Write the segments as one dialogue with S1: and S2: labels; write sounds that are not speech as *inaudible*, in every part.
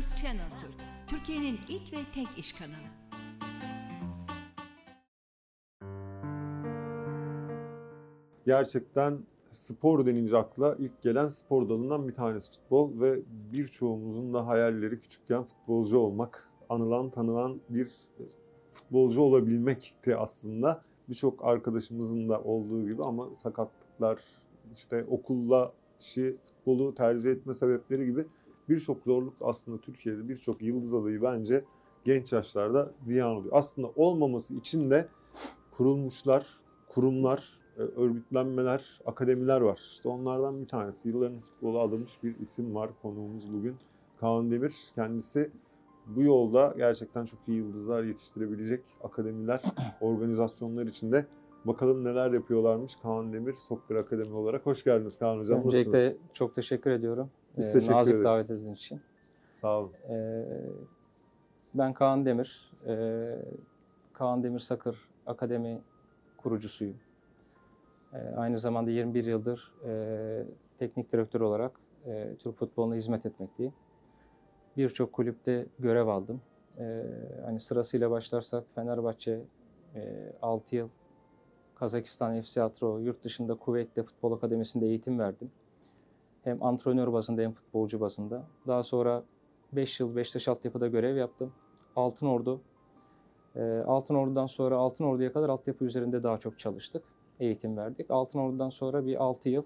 S1: Finans Channel Türk, Türkiye'nin ilk ve tek iş kanalı.
S2: gerçekten spor denince akla ilk gelen spor dalından bir tanesi futbol ve birçoğumuzun da hayalleri küçükken futbolcu olmak, anılan tanınan bir futbolcu olabilmekti aslında. Birçok arkadaşımızın da olduğu gibi ama sakatlıklar, işte okulla işi, futbolu tercih etme sebepleri gibi birçok zorluk aslında Türkiye'de birçok yıldız adayı bence genç yaşlarda ziyan oluyor. Aslında olmaması için de kurulmuşlar, kurumlar, e, örgütlenmeler, akademiler var. İşte onlardan bir tanesi. Yılların futbolu adamış bir isim var. Konuğumuz bugün Kaan Demir. Kendisi bu yolda gerçekten çok iyi yıldızlar yetiştirebilecek akademiler, *clears throat* organizasyonlar içinde bakalım neler yapıyorlarmış Kaan Demir Sokber Akademi olarak. Hoş geldiniz Kaan Hocam.
S3: Öncelikle
S2: Nasılsınız?
S3: çok teşekkür ediyorum.
S2: Biz
S3: Ee,
S2: teşekkür
S3: nazik
S2: ederiz.
S3: davetiniz için.
S2: Sağ olun.
S3: Ee, ben Kaan Demir. Ee, Kaan Demir Sakır Akademi kurucusuyum. Ee, aynı zamanda 21 yıldır e, teknik direktör olarak e, Türk futboluna hizmet etmekteyim. Birçok kulüpte görev aldım. Ee, hani sırasıyla başlarsak Fenerbahçe e, 6 yıl, Kazakistan FC Atro, yurt dışında Kuveyt'te Futbol Akademisi'nde eğitim verdim. Hem antrenör bazında hem futbolcu bazında. Daha sonra 5 yıl Beşiktaş altyapıda görev yaptım. Altın Ordu. Ee, Altın Ordu'dan sonra Altın Ordu'ya kadar altyapı üzerinde daha çok çalıştık. Eğitim verdik. Altın Ordu'dan sonra bir 6 yıl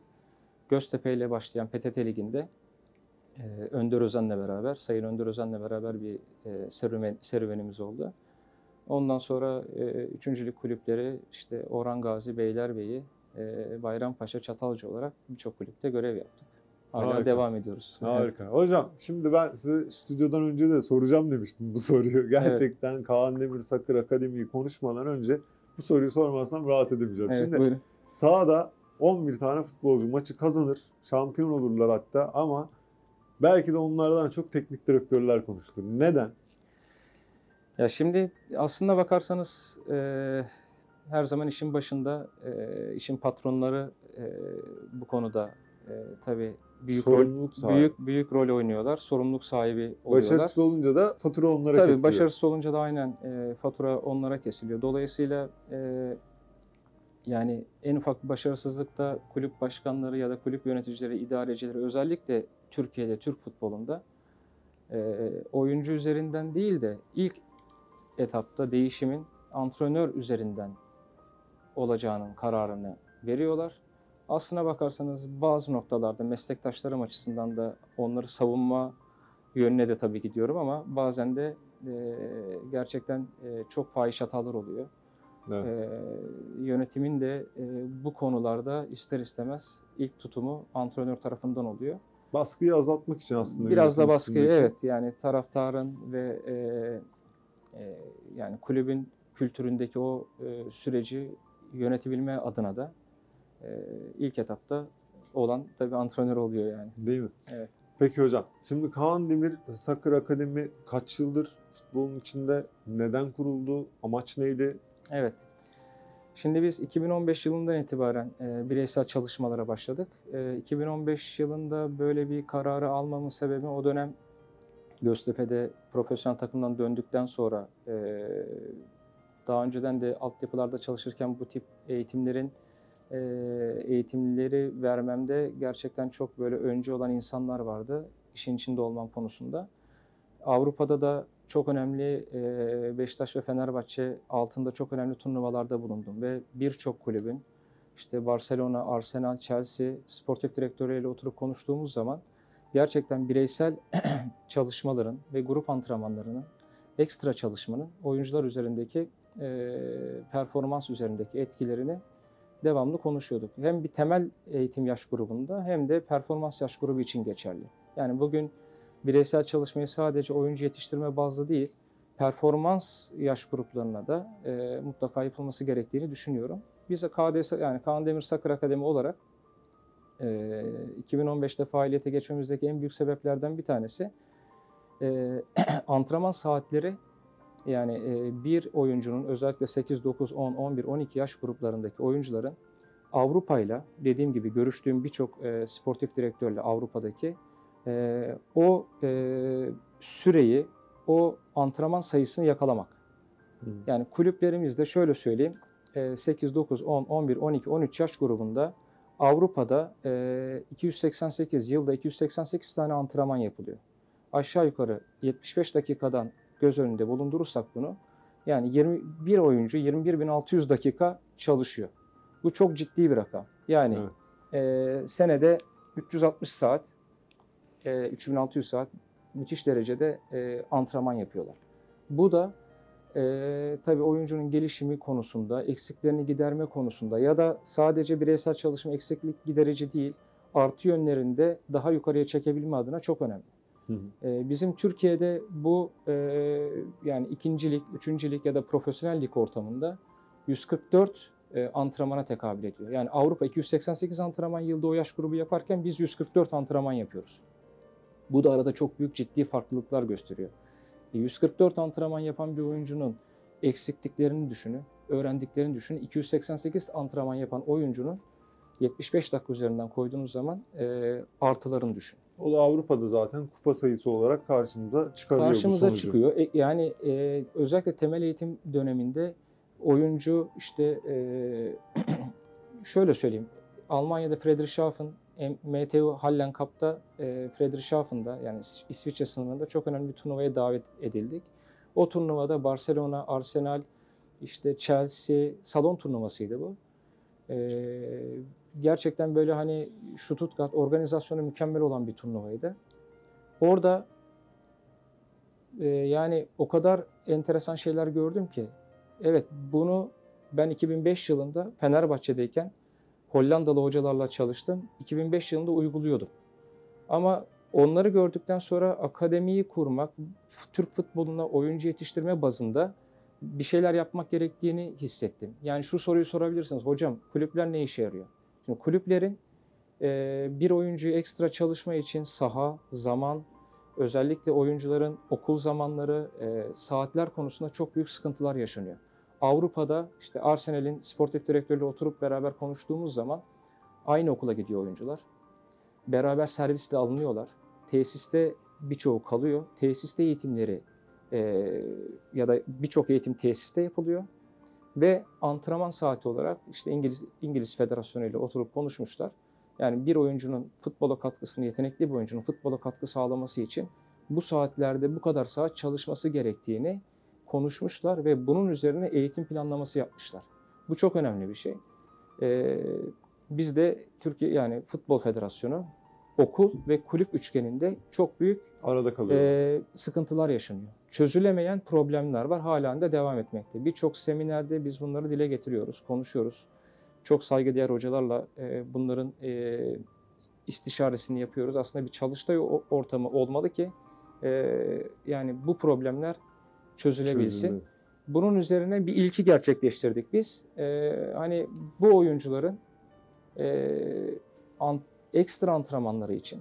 S3: Göztepe ile başlayan PTT Ligi'nde e, Önder Özen'le beraber, Sayın Önder Özen'le beraber bir e, serüven, serüvenimiz oldu. Ondan sonra e, üçüncülük kulüpleri işte Orhan Gazi, Beylerbeyi, e, Bayrampaşa, Çatalca olarak birçok kulüpte görev yaptık. Hala
S2: Harika.
S3: devam ediyoruz. Evet.
S2: Harika. Hocam şimdi ben size stüdyodan önce de soracağım demiştim bu soruyu. *laughs* Gerçekten Kaan Demir Sakır Akademi'yi konuşmadan önce bu soruyu sormazsam rahat edemeyeceğim.
S3: Evet,
S2: şimdi
S3: buyurun.
S2: sahada 11 tane futbolcu maçı kazanır, şampiyon olurlar hatta ama belki de onlardan çok teknik direktörler konuştur. Neden?
S3: Ya şimdi aslında bakarsanız e, her zaman işin başında e, işin patronları e, bu konuda e, tabii büyük rol,
S2: sahibi.
S3: büyük büyük rol oynuyorlar. Sorumluluk sahibi oluyorlar.
S2: Başarısız olunca da fatura onlara
S3: Tabii
S2: kesiliyor.
S3: başarısız olunca da aynen e, fatura onlara kesiliyor. Dolayısıyla e, yani en ufak bir başarısızlıkta kulüp başkanları ya da kulüp yöneticileri, idarecileri özellikle Türkiye'de, Türk futbolunda e, oyuncu üzerinden değil de ilk etapta değişimin antrenör üzerinden olacağının kararını veriyorlar. Aslına bakarsanız bazı noktalarda meslektaşlarım açısından da onları savunma yönüne de tabii gidiyorum ama bazen de e, gerçekten e, çok fahiş hatalar oluyor.
S2: Evet.
S3: E, yönetimin de e, bu konularda ister istemez ilk tutumu antrenör tarafından oluyor.
S2: Baskıyı azaltmak için aslında.
S3: Biraz da baskıyı evet yani taraftarın ve e, e, yani kulübün kültüründeki o e, süreci yönetebilme adına da ilk etapta olan tabii antrenör oluyor yani.
S2: Değil mi?
S3: Evet.
S2: Peki hocam. Şimdi Kaan Demir Sakır Akademi kaç yıldır futbolun içinde? Neden kuruldu? Amaç neydi?
S3: Evet. Şimdi biz 2015 yılından itibaren e, bireysel çalışmalara başladık. E, 2015 yılında böyle bir kararı almamın sebebi o dönem Göztepe'de profesyonel takımdan döndükten sonra e, daha önceden de altyapılarda çalışırken bu tip eğitimlerin e, eğitimleri vermemde gerçekten çok böyle önce olan insanlar vardı işin içinde olmam konusunda. Avrupa'da da çok önemli e, Beşiktaş ve Fenerbahçe altında çok önemli turnuvalarda bulundum ve birçok kulübün işte Barcelona, Arsenal, Chelsea sportif direktörüyle oturup konuştuğumuz zaman gerçekten bireysel *clears throat* çalışmaların ve grup antrenmanlarının ekstra çalışmanın oyuncular üzerindeki e, performans üzerindeki etkilerini devamlı konuşuyorduk. Hem bir temel eğitim yaş grubunda hem de performans yaş grubu için geçerli. Yani bugün bireysel çalışmayı sadece oyuncu yetiştirme bazlı değil, performans yaş gruplarına da e, mutlaka yapılması gerektiğini düşünüyorum. Biz KDS yani Kaan Demir Sakır Akademi olarak e, 2015'te faaliyete geçmemizdeki en büyük sebeplerden bir tanesi e, *clears throat* antrenman saatleri yani bir oyuncunun özellikle 8, 9, 10, 11, 12 yaş gruplarındaki oyuncuların Avrupa'yla dediğim gibi görüştüğüm birçok sportif direktörle Avrupa'daki o süreyi, o antrenman sayısını yakalamak. Yani kulüplerimizde şöyle söyleyeyim, e, 8, 9, 10, 11, 12, 13 yaş grubunda Avrupa'da e, 288, yılda 288 tane antrenman yapılıyor. Aşağı yukarı 75 dakikadan göz önünde bulundurursak bunu, yani 21 oyuncu 21.600 dakika çalışıyor. Bu çok ciddi bir rakam. Yani
S2: Evet.
S3: e, senede 360 saat, e, 3600 saat müthiş derecede e, antrenman yapıyorlar. Bu da e, tabii oyuncunun gelişimi konusunda, eksiklerini giderme konusunda ya da sadece bireysel çalışma eksiklik giderici değil, artı yönlerinde daha yukarıya çekebilme adına çok önemli. E, bizim Türkiye'de bu e, yani ikincilik, üçüncülük ya da profesyonel lig ortamında 144 e, antrenmana tekabül ediyor. Yani Avrupa 288 antrenman yılda o yaş grubu yaparken biz 144 antrenman yapıyoruz. Bu da arada çok büyük ciddi farklılıklar gösteriyor. E, 144 antrenman yapan bir oyuncunun eksikliklerini düşünün, öğrendiklerini düşünün. 288 antrenman yapan oyuncunun 75 dakika üzerinden koyduğunuz zaman e, artılarını düşün.
S2: O da Avrupa'da zaten kupa sayısı olarak karşımıza çıkarıyor bu
S3: karşımıza
S2: sonucu.
S3: çıkıyor. E, yani e, özellikle temel eğitim döneminde oyuncu işte e, *clears throat* şöyle söyleyeyim. Almanya'da Friedrichshafen MTU Hallen Cup'ta e, Friedrichshafen'da yani İs- İsviçre sınırında çok önemli bir turnuvaya davet edildik. O turnuvada Barcelona, Arsenal, işte Chelsea salon turnuvasıydı bu. E, gerçekten böyle hani Stuttgart organizasyonu mükemmel olan bir turnuvaydı. Orada e, yani o kadar enteresan şeyler gördüm ki. Evet bunu ben 2005 yılında Fenerbahçe'deyken Hollandalı hocalarla çalıştım. 2005 yılında uyguluyordum. Ama onları gördükten sonra akademiyi kurmak, Türk futboluna oyuncu yetiştirme bazında bir şeyler yapmak gerektiğini hissettim. Yani şu soruyu sorabilirsiniz. Hocam kulüpler ne işe yarıyor? Şimdi kulüplerin e, bir oyuncuyu ekstra çalışma için saha, zaman, özellikle oyuncuların okul zamanları, e, saatler konusunda çok büyük sıkıntılar yaşanıyor. Avrupa'da işte Arsenal'in sportif direktörüyle oturup beraber konuştuğumuz zaman aynı okula gidiyor oyuncular. Beraber servisle alınıyorlar. Tesiste birçoğu kalıyor. Tesiste eğitimleri e, ya da birçok eğitim tesiste yapılıyor. Ve antrenman saati olarak işte İngiliz İngiliz Federasyonu ile oturup konuşmuşlar. Yani bir oyuncunun futbola katkısını, yetenekli bir oyuncunun futbola katkı sağlaması için bu saatlerde bu kadar saat çalışması gerektiğini konuşmuşlar ve bunun üzerine eğitim planlaması yapmışlar. Bu çok önemli bir şey. Ee, biz de Türkiye yani Futbol Federasyonu okul ve kulüp üçgeninde çok büyük
S2: Arada kalıyor.
S3: e, sıkıntılar yaşanıyor. Çözülemeyen problemler var. Halen de devam etmekte. Birçok seminerde biz bunları dile getiriyoruz, konuşuyoruz. Çok saygıdeğer hocalarla e, bunların e, istişaresini yapıyoruz. Aslında bir çalıştay ortamı olmalı ki e, yani bu problemler çözülebilsin.
S2: Çözümü.
S3: Bunun üzerine bir ilki gerçekleştirdik biz. E, hani bu oyuncuların e, an- ekstra antrenmanları için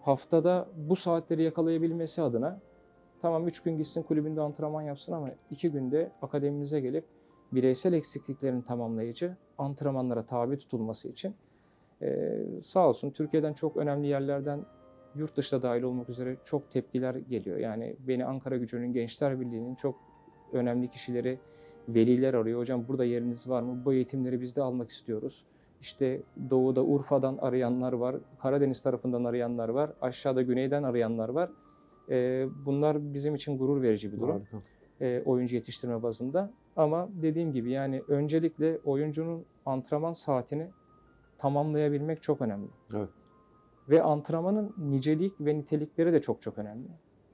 S3: haftada bu saatleri yakalayabilmesi adına tamam 3 gün gitsin kulübünde antrenman yapsın ama 2 günde akademimize gelip bireysel eksikliklerini tamamlayıcı antrenmanlara tabi tutulması için e, sağ olsun Türkiye'den çok önemli yerlerden yurt dışında dahil olmak üzere çok tepkiler geliyor. Yani beni Ankara Gücü'nün Gençler Birliği'nin çok önemli kişileri, veliler arıyor. Hocam burada yeriniz var mı? Bu eğitimleri biz de almak istiyoruz. İşte doğuda Urfa'dan arayanlar var, Karadeniz tarafından arayanlar var, aşağıda güneyden arayanlar var. Ee, bunlar bizim için gurur verici bir durum
S2: Harika.
S3: e, oyuncu yetiştirme bazında. Ama dediğim gibi yani öncelikle oyuncunun antrenman saatini tamamlayabilmek çok önemli.
S2: Evet.
S3: Ve antrenmanın nicelik ve nitelikleri de çok çok önemli.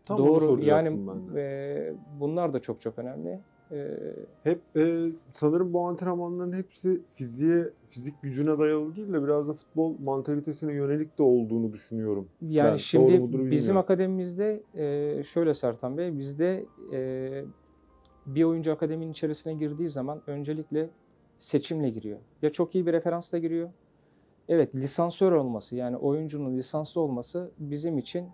S2: Tam
S3: Doğru yani
S2: ben de.
S3: e, bunlar da çok çok önemli. E,
S2: Hep e, sanırım bu antrenmanların hepsi fiziğe, fizik gücüne dayalı değil de biraz da futbol mantalitesine yönelik de olduğunu düşünüyorum.
S3: Yani
S2: Ben
S3: şimdi bizim
S2: bilmiyorum.
S3: akademimizde e, şöyle Sertan Bey, bizde e, bir oyuncu akademinin içerisine girdiği zaman öncelikle seçimle giriyor. Ya çok iyi bir referansla giriyor. Evet lisansör olması yani oyuncunun lisanslı olması bizim için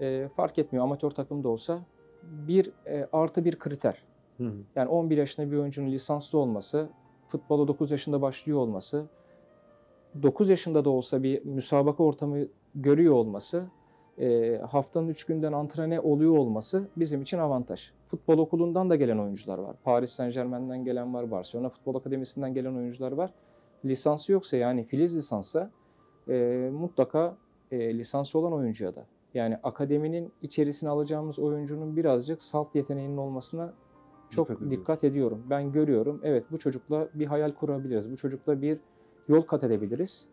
S3: e, fark etmiyor amatör takımda olsa bir e, artı bir kriter.
S2: Hı.
S3: Yani 11 yaşında bir oyuncunun lisanslı olması, futbola 9 yaşında başlıyor olması, 9 yaşında da olsa bir müsabaka ortamı görüyor olması e, haftanın 3 günden antrene oluyor olması bizim için avantaj. Futbol okulundan da gelen oyuncular var. Paris Saint Germain'den gelen var. Barcelona Futbol Akademisi'nden gelen oyuncular var. Lisansı yoksa yani filiz lisansa e, mutlaka e, lisansı olan oyuncuya da. Yani akademinin içerisine alacağımız oyuncunun birazcık salt yeteneğinin olmasına çok
S2: Dikkat
S3: dikkat, ediyorum. Ben görüyorum. Evet bu çocukla bir hayal kurabiliriz. Bu çocukla bir yol kat edebiliriz.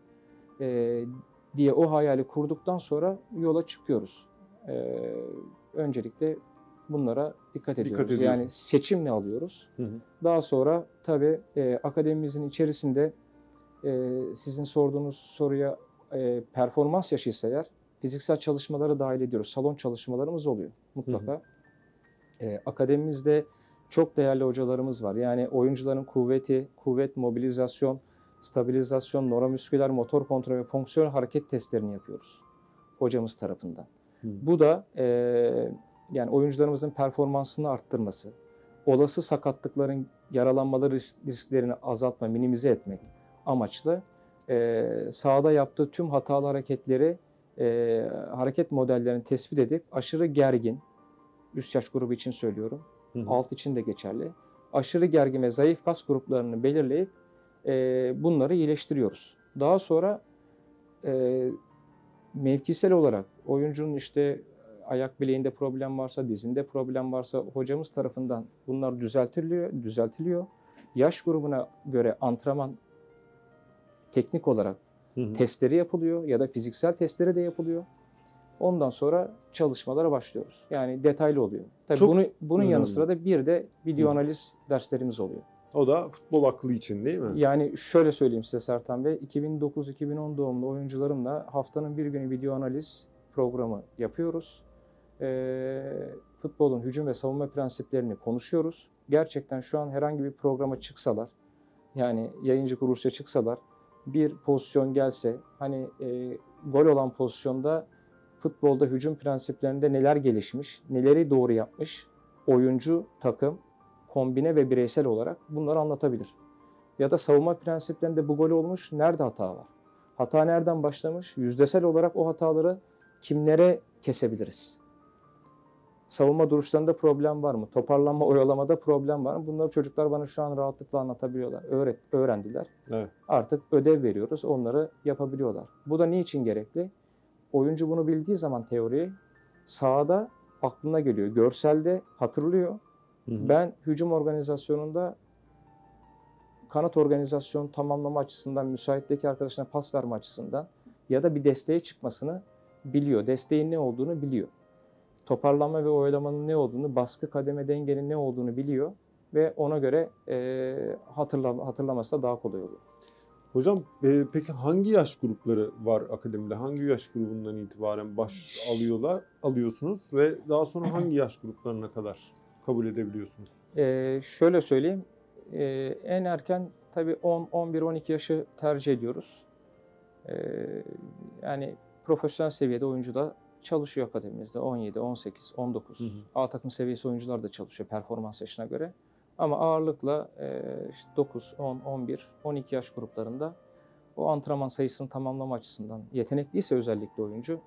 S3: Ee, diye o hayali kurduktan sonra yola çıkıyoruz. Ee, öncelikle bunlara dikkat ediyoruz. yani
S2: ediyorsun.
S3: seçimle alıyoruz.
S2: Hı hı.
S3: Daha sonra tabii e, akademimizin içerisinde e, sizin sorduğunuz soruya e, performans yaşıysa eğer fiziksel çalışmaları dahil ediyoruz. Salon çalışmalarımız oluyor mutlaka. E, akademimizde çok değerli hocalarımız var. Yani oyuncuların kuvveti, kuvvet, mobilizasyon, stabilizasyon, nöromüsküler, motor kontrol ve fonksiyonel hareket testlerini yapıyoruz hocamız tarafından.
S2: Hı.
S3: Bu da e, yani oyuncularımızın performansını arttırması, olası sakatlıkların, yaralanmaları risk- risklerini azaltma, minimize etmek amaçlı e, sahada yaptığı tüm hatalı hareketleri, e, hareket modellerini tespit edip aşırı gergin, üst yaş grubu için söylüyorum,
S2: Hı hı.
S3: alt için de geçerli, aşırı gergin ve zayıf kas gruplarını belirleyip e, bunları iyileştiriyoruz. Daha sonra e, mevkisel olarak oyuncunun işte ayak bileğinde problem varsa, dizinde problem varsa hocamız tarafından bunlar düzeltiliyor, düzeltiliyor. Yaş grubuna göre antrenman teknik olarak
S2: Hı hı.
S3: testleri yapılıyor ya da fiziksel testleri de yapılıyor. Ondan sonra çalışmalara başlıyoruz. Yani detaylı oluyor. Tabii
S2: Çok
S3: bunu bunun yanı
S2: önemli.
S3: sıra da bir de video analiz derslerimiz oluyor.
S2: O da futbol aklı için değil mi?
S3: Yani şöyle söyleyeyim size Sertan Bey, 2009-2010 doğumlu oyuncularımla haftanın bir günü video analiz programı yapıyoruz. Ee, futbolun hücum ve savunma prensiplerini konuşuyoruz. Gerçekten şu an herhangi bir programa çıksalar, yani yayıncı kuruluşa çıksalar, bir pozisyon gelse, hani e, gol olan pozisyonda futbolda hücum prensiplerinde neler gelişmiş, neleri doğru yapmış, oyuncu, takım, kombine ve bireysel olarak bunları anlatabilir. Ya da savunma prensiplerinde bu gol olmuş, nerede hata var? Hata nereden başlamış? Yüzdesel olarak o hataları kimlere kesebiliriz? Savunma duruşlarında problem var mı? Toparlanma, oyalamada problem var mı? Bunları çocuklar bana şu an rahatlıkla anlatabiliyorlar. Öğret, öğrendiler.
S2: Evet.
S3: Artık ödev veriyoruz, onları yapabiliyorlar. Bu da niçin gerekli? Oyuncu bunu bildiği zaman teoriyi sahada aklına geliyor. Görselde hatırlıyor.
S2: Hı hı.
S3: Ben hücum organizasyonunda kanat organizasyon tamamlama açısından, müsaitteki arkadaşına pas verme açısından ya da bir desteğe çıkmasını biliyor. Desteğin ne olduğunu biliyor. Toparlanma ve oyalamanın ne olduğunu, baskı kademe dengenin ne olduğunu biliyor ve ona göre e, hatırla, hatırlaması da daha kolay oluyor.
S2: Hocam e, peki hangi yaş grupları var akademide? Hangi yaş grubundan itibaren baş alıyorlar, alıyorsunuz ve daha sonra hangi yaş gruplarına kadar kabul edebiliyorsunuz?
S3: Ee, şöyle söyleyeyim. Ee, en erken tabii 10, 11, 12 yaşı tercih ediyoruz. Ee, yani profesyonel seviyede oyuncu da çalışıyor akademimizde. 17, 18, 19.
S2: Hı hı.
S3: A takım seviyesi oyuncular da çalışıyor performans yaşına göre. Ama ağırlıkla işte 9, 10, 11, 12 yaş gruplarında o antrenman sayısını tamamlama açısından yetenekliyse özellikle oyuncu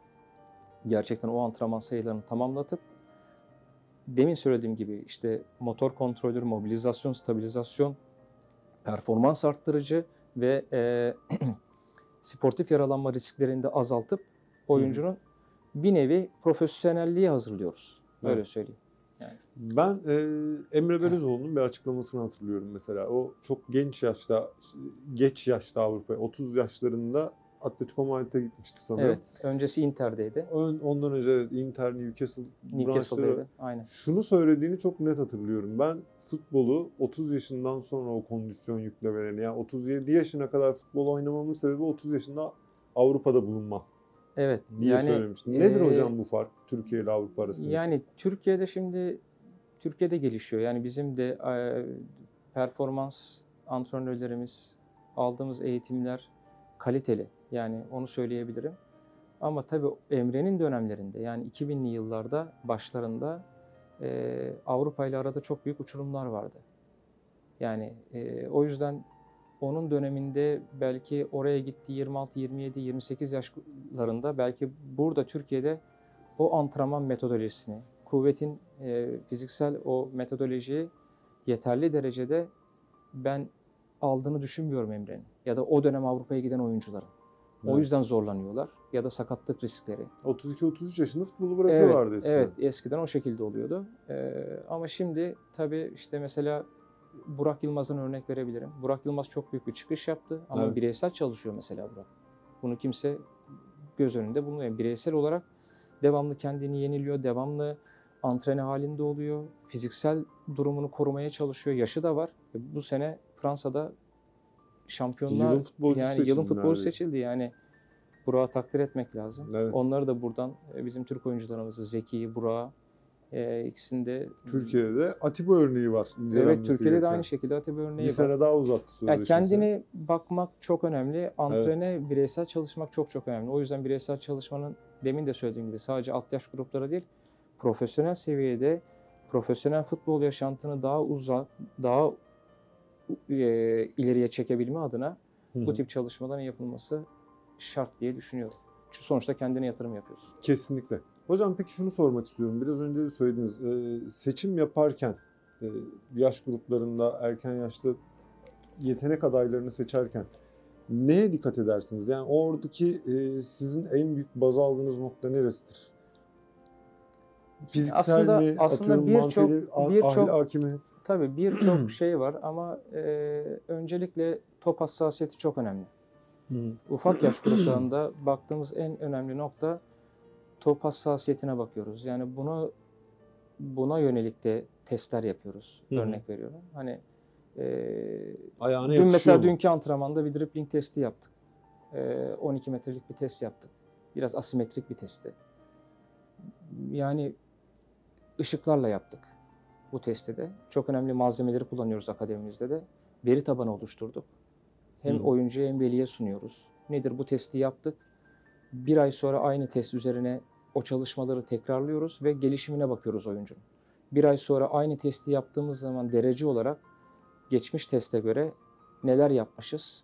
S3: gerçekten o antrenman sayılarını tamamlatıp demin söylediğim gibi işte motor kontrolür, mobilizasyon, stabilizasyon, performans arttırıcı ve e, *clears throat* sportif yaralanma risklerini de azaltıp oyuncunun bir nevi profesyonelliğe hazırlıyoruz. Böyle
S2: Evet.
S3: söyleyeyim.
S2: Ben e, Emre Belözoğlu'nun bir açıklamasını hatırlıyorum mesela. O çok genç yaşta, geç yaşta Avrupa'ya, 30 yaşlarında Atletico Madrid'e gitmişti sanırım.
S3: Evet. Öncesi Inter'deydi.
S2: Ön- Ondan önce evet, Inter, Newcastle.
S3: Newcastle'daydı. Aynen.
S2: Şunu söylediğini çok net hatırlıyorum. Ben futbolu 30 yaşından sonra o kondisyon yüklemelerini, yani 37 yaşına kadar futbol oynamamın sebebi 30 yaşında Avrupa'da bulunmam
S3: Evet.
S2: diye
S3: yani,
S2: söylemiştim. Nedir
S3: e,
S2: hocam bu fark Türkiye ile Avrupa arasında?
S3: Yani Türkiye'de şimdi Türkiye'de gelişiyor. Yani bizim de e, performans antrenörlerimiz aldığımız eğitimler kaliteli. Yani onu söyleyebilirim. Ama tabii Emre'nin dönemlerinde yani 2000'li yıllarda başlarında e, Avrupa ile arada çok büyük uçurumlar vardı. Yani e, o yüzden onun döneminde belki oraya gitti 26, 27, 28 yaşlarında belki burada Türkiye'de o antrenman metodolojisini, kuvvetin e, fiziksel o metodolojiyi yeterli derecede ben aldığını düşünmüyorum Emre'nin. Ya da o dönem Avrupa'ya giden oyuncuların. O
S2: Evet.
S3: yüzden zorlanıyorlar. Ya da sakatlık riskleri.
S2: 32-33 yaşında futbolu bırakıyorlardı
S3: evet,
S2: eskiden.
S3: Evet, eskiden o şekilde oluyordu. Ee, ama şimdi tabii işte mesela Burak Yılmaz'dan örnek verebilirim. Burak Yılmaz çok büyük bir çıkış yaptı ama
S2: Evet.
S3: bireysel çalışıyor mesela Burak. Bunu kimse göz önünde bulmuyor. Bireysel olarak devamlı kendini yeniliyor, devamlı antrene halinde oluyor. Fiziksel durumunu korumaya çalışıyor. Yaşı da var. E, Bu sene Fransa'da şampiyonlar
S2: Yılın futbolcusu
S3: yani yılın
S2: neredeyse.
S3: seçildi. Yani Burak'ı takdir etmek lazım.
S2: Evet.
S3: Onları da buradan e, bizim Türk oyuncularımızı Zeki, Burak'ı e, ikisinde
S2: Türkiye'de de Atiba örneği var.
S3: Evet Türkiye'de de
S2: gereken.
S3: aynı şekilde Atiba örneği
S2: Bir
S3: var.
S2: sene daha uzattı
S3: Ya
S2: sözleşmesini.
S3: kendini bakmak çok önemli. Antrene, bireysel çalışmak çok çok önemli. O yüzden bireysel çalışmanın demin de söylediğim gibi sadece alt yaş grupları değil, profesyonel seviyede profesyonel futbol yaşantını daha uzak, daha e, ileriye çekebilme adına
S2: Hı hı.
S3: bu tip çalışmaların yapılması şart diye düşünüyorum. Çünkü sonuçta kendine yatırım yapıyorsun.
S2: Kesinlikle. Hocam peki şunu sormak istiyorum. Biraz önce de söylediniz. Ee, seçim yaparken e, yaş gruplarında erken yaşta yetenek adaylarını seçerken neye dikkat edersiniz? Yani oradaki e, sizin en büyük baz aldığınız nokta neresidir? Fiziksel
S3: Aslında-
S2: mi?
S3: aslında
S2: atıyorum manteli, ah- ahlaki mi?
S3: Tabii birçok *clears throat* şey var ama e, öncelikle top hassasiyeti çok önemli. Ufak yaş gruplarında *clears throat* baktığımız en önemli nokta top hassasiyetine bakıyoruz. Yani bunu buna yönelik de testler yapıyoruz.
S2: Hı.
S3: Örnek veriyorum. Hani e,
S2: Ayağına
S3: dün mesela
S2: mu?
S3: dünkü antrenmanda bir dribbling testi yaptık. E, 12 metrelik bir test yaptık. Biraz asimetrik bir testti. Yani ışıklarla yaptık bu testi de. Çok önemli malzemeleri kullanıyoruz akademimizde de. Veri tabanı oluşturduk. Hem
S2: Hı.
S3: oyuncuya hem veliye sunuyoruz. Nedir bu testi yaptık. Bir ay sonra aynı test üzerine o çalışmaları tekrarlıyoruz ve gelişimine bakıyoruz oyuncunun. Bir ay sonra aynı testi yaptığımız zaman derece olarak geçmiş teste göre neler yapmışız,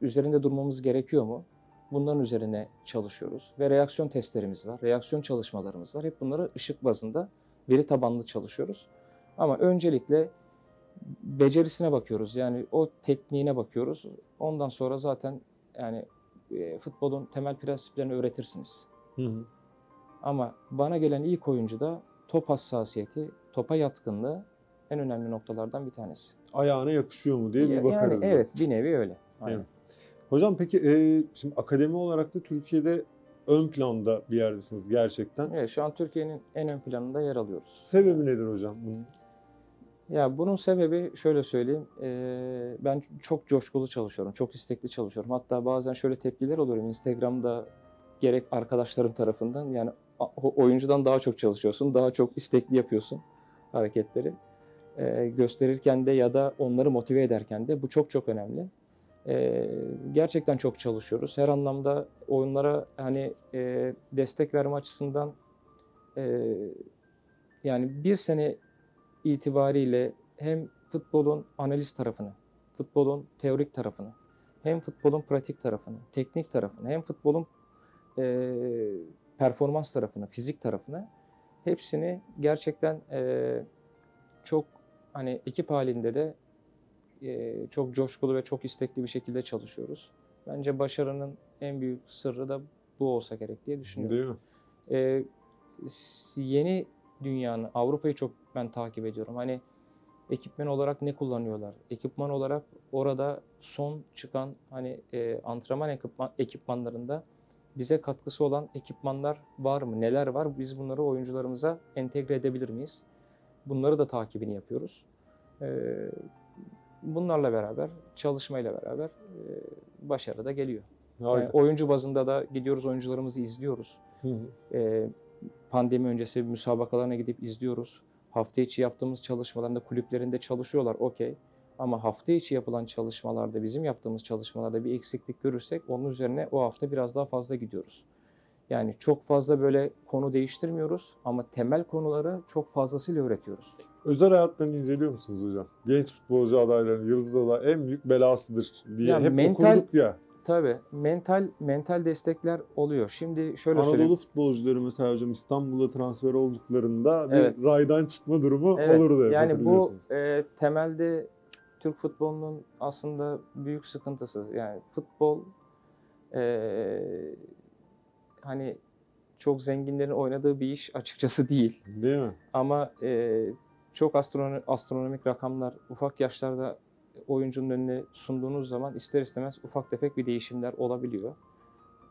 S3: üzerinde durmamız gerekiyor mu? Bunların üzerine çalışıyoruz ve reaksiyon testlerimiz var, reaksiyon çalışmalarımız var. Hep bunları ışık bazında veri tabanlı çalışıyoruz. Ama öncelikle becerisine bakıyoruz. Yani o tekniğine bakıyoruz. Ondan sonra zaten yani e, futbolun temel prensiplerini öğretirsiniz.
S2: Hı hı.
S3: Ama bana gelen ilk oyuncu da top hassasiyeti, topa yatkınlığı en önemli noktalardan bir tanesi.
S2: Ayağına yakışıyor mu diye bir bakarız.
S3: yani evet bir nevi öyle. Aynen.
S2: Evet. Hocam peki e, şimdi akademi olarak da Türkiye'de ön planda bir yerdesiniz gerçekten.
S3: Evet şu an Türkiye'nin en ön planında yer alıyoruz.
S2: Sebebi nedir hocam bunun?
S3: Ya bunun sebebi şöyle söyleyeyim. eee, ben çok coşkulu çalışıyorum. Çok istekli çalışıyorum. Hatta bazen şöyle tepkiler oluyorum. Instagram'da gerek arkadaşlarım tarafından yani oyuncudan daha çok çalışıyorsun. Daha çok istekli yapıyorsun hareketleri. Eee, gösterirken de ya da onları motive ederken de bu çok çok önemli. Eee, gerçekten çok çalışıyoruz. Her anlamda oyunlara hani eee, destek verme açısından eee, yani bir sene itibariyle hem futbolun analiz tarafını, futbolun teorik tarafını, hem futbolun pratik tarafını, teknik tarafını, hem futbolun eee, performans tarafını, fizik tarafını hepsini gerçekten eee, çok hani ekip halinde de eee, çok coşkulu ve çok istekli bir şekilde çalışıyoruz. Bence başarının en büyük sırrı da bu olsa gerek diye düşünüyorum.
S2: Değil mi?
S3: S- yeni dünyanın, Avrupa'yı çok ben takip ediyorum. Hani ekipman olarak ne kullanıyorlar? Ekipman olarak orada son çıkan hani e, antrenman ekipman, ekipmanlarında bize katkısı olan ekipmanlar var mı? Neler var? Biz bunları oyuncularımıza entegre edebilir miyiz? Bunları da takibini yapıyoruz. Ee, bunlarla beraber, çalışmayla beraber e, başarı da geliyor. Yani oyuncu bazında da gidiyoruz oyuncularımızı izliyoruz.
S2: Hı hı.
S3: Ee, pandemi öncesi müsabakalarına gidip izliyoruz. Hafta içi yaptığımız çalışmalarında kulüplerinde çalışıyorlar okey. Ama hafta içi yapılan çalışmalarda bizim yaptığımız çalışmalarda bir eksiklik görürsek onun üzerine o hafta biraz daha fazla gidiyoruz. Yani çok fazla böyle konu değiştirmiyoruz ama temel konuları çok fazlasıyla öğretiyoruz.
S2: Özel hayatlarını inceliyor musunuz hocam? Genç futbolcu adaylarının, yıldız aday en büyük belasıdır diye
S3: Ya
S2: hep
S3: mental-
S2: okurduk ya.
S3: Tabii mental mental destekler oluyor. Şimdi şöyle
S2: Anadolu
S3: söyleyeyim.
S2: futbolcuları mesela hocam İstanbul'a transfer olduklarında bir
S3: Evet.
S2: raydan çıkma durumu
S3: Evet,
S2: olurdu
S3: yani bu e, temelde Türk futbolunun aslında büyük sıkıntısı. Yani futbol e, hani çok zenginlerin oynadığı bir iş açıkçası değil.
S2: Değil mi?
S3: Ama e, çok astrono- astronomik rakamlar ufak yaşlarda oyuncunun önüne sunduğunuz zaman ister istemez ufak tefek bir değişimler olabiliyor.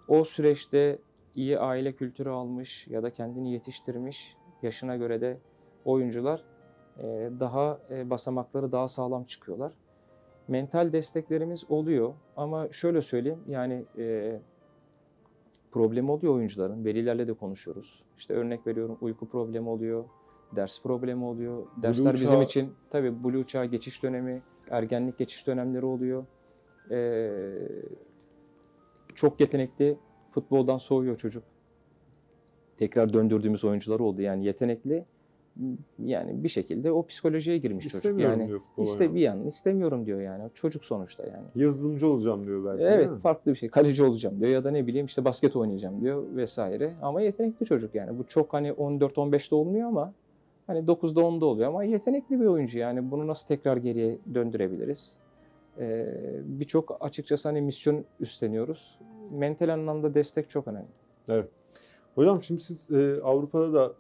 S3: O süreçte iyi aile kültürü almış ya da kendini yetiştirmiş yaşına göre de oyuncular e, daha e, basamakları daha sağlam çıkıyorlar. Mental desteklerimiz oluyor ama şöyle söyleyeyim yani e, problemi oluyor oyuncuların. Velilerle de konuşuyoruz. İşte örnek veriyorum uyku problemi oluyor, ders problemi oluyor. Dersler bizim
S2: çağı-
S3: için tabii Blue çağ geçiş dönemi, ergenlik geçiş dönemleri oluyor. Ee, çok yetenekli futboldan soğuyor çocuk. Tekrar döndürdüğümüz oyuncular oldu. Yani yetenekli yani bir şekilde o psikolojiye girmiş çocuk.
S2: İstemiyorum
S3: Yani
S2: diyor futbol
S3: işte bir yandan istemiyorum diyor yani. Çocuk sonuçta yani.
S2: Yazılımcı olacağım diyor belki
S3: Evet farklı bir şey. Kaleci olacağım diyor ya da ne bileyim işte basket oynayacağım diyor vesaire. Ama yetenekli çocuk yani. Bu çok hani 14-15'te olmuyor ama hani 9'da 10'da oluyor ama yetenekli bir oyuncu yani. Bunu nasıl tekrar geriye döndürebiliriz? Ee, Birçok açıkçası hani misyon üstleniyoruz. Mental anlamda destek çok önemli.
S2: Hocam şimdi siz e, Avrupa'da da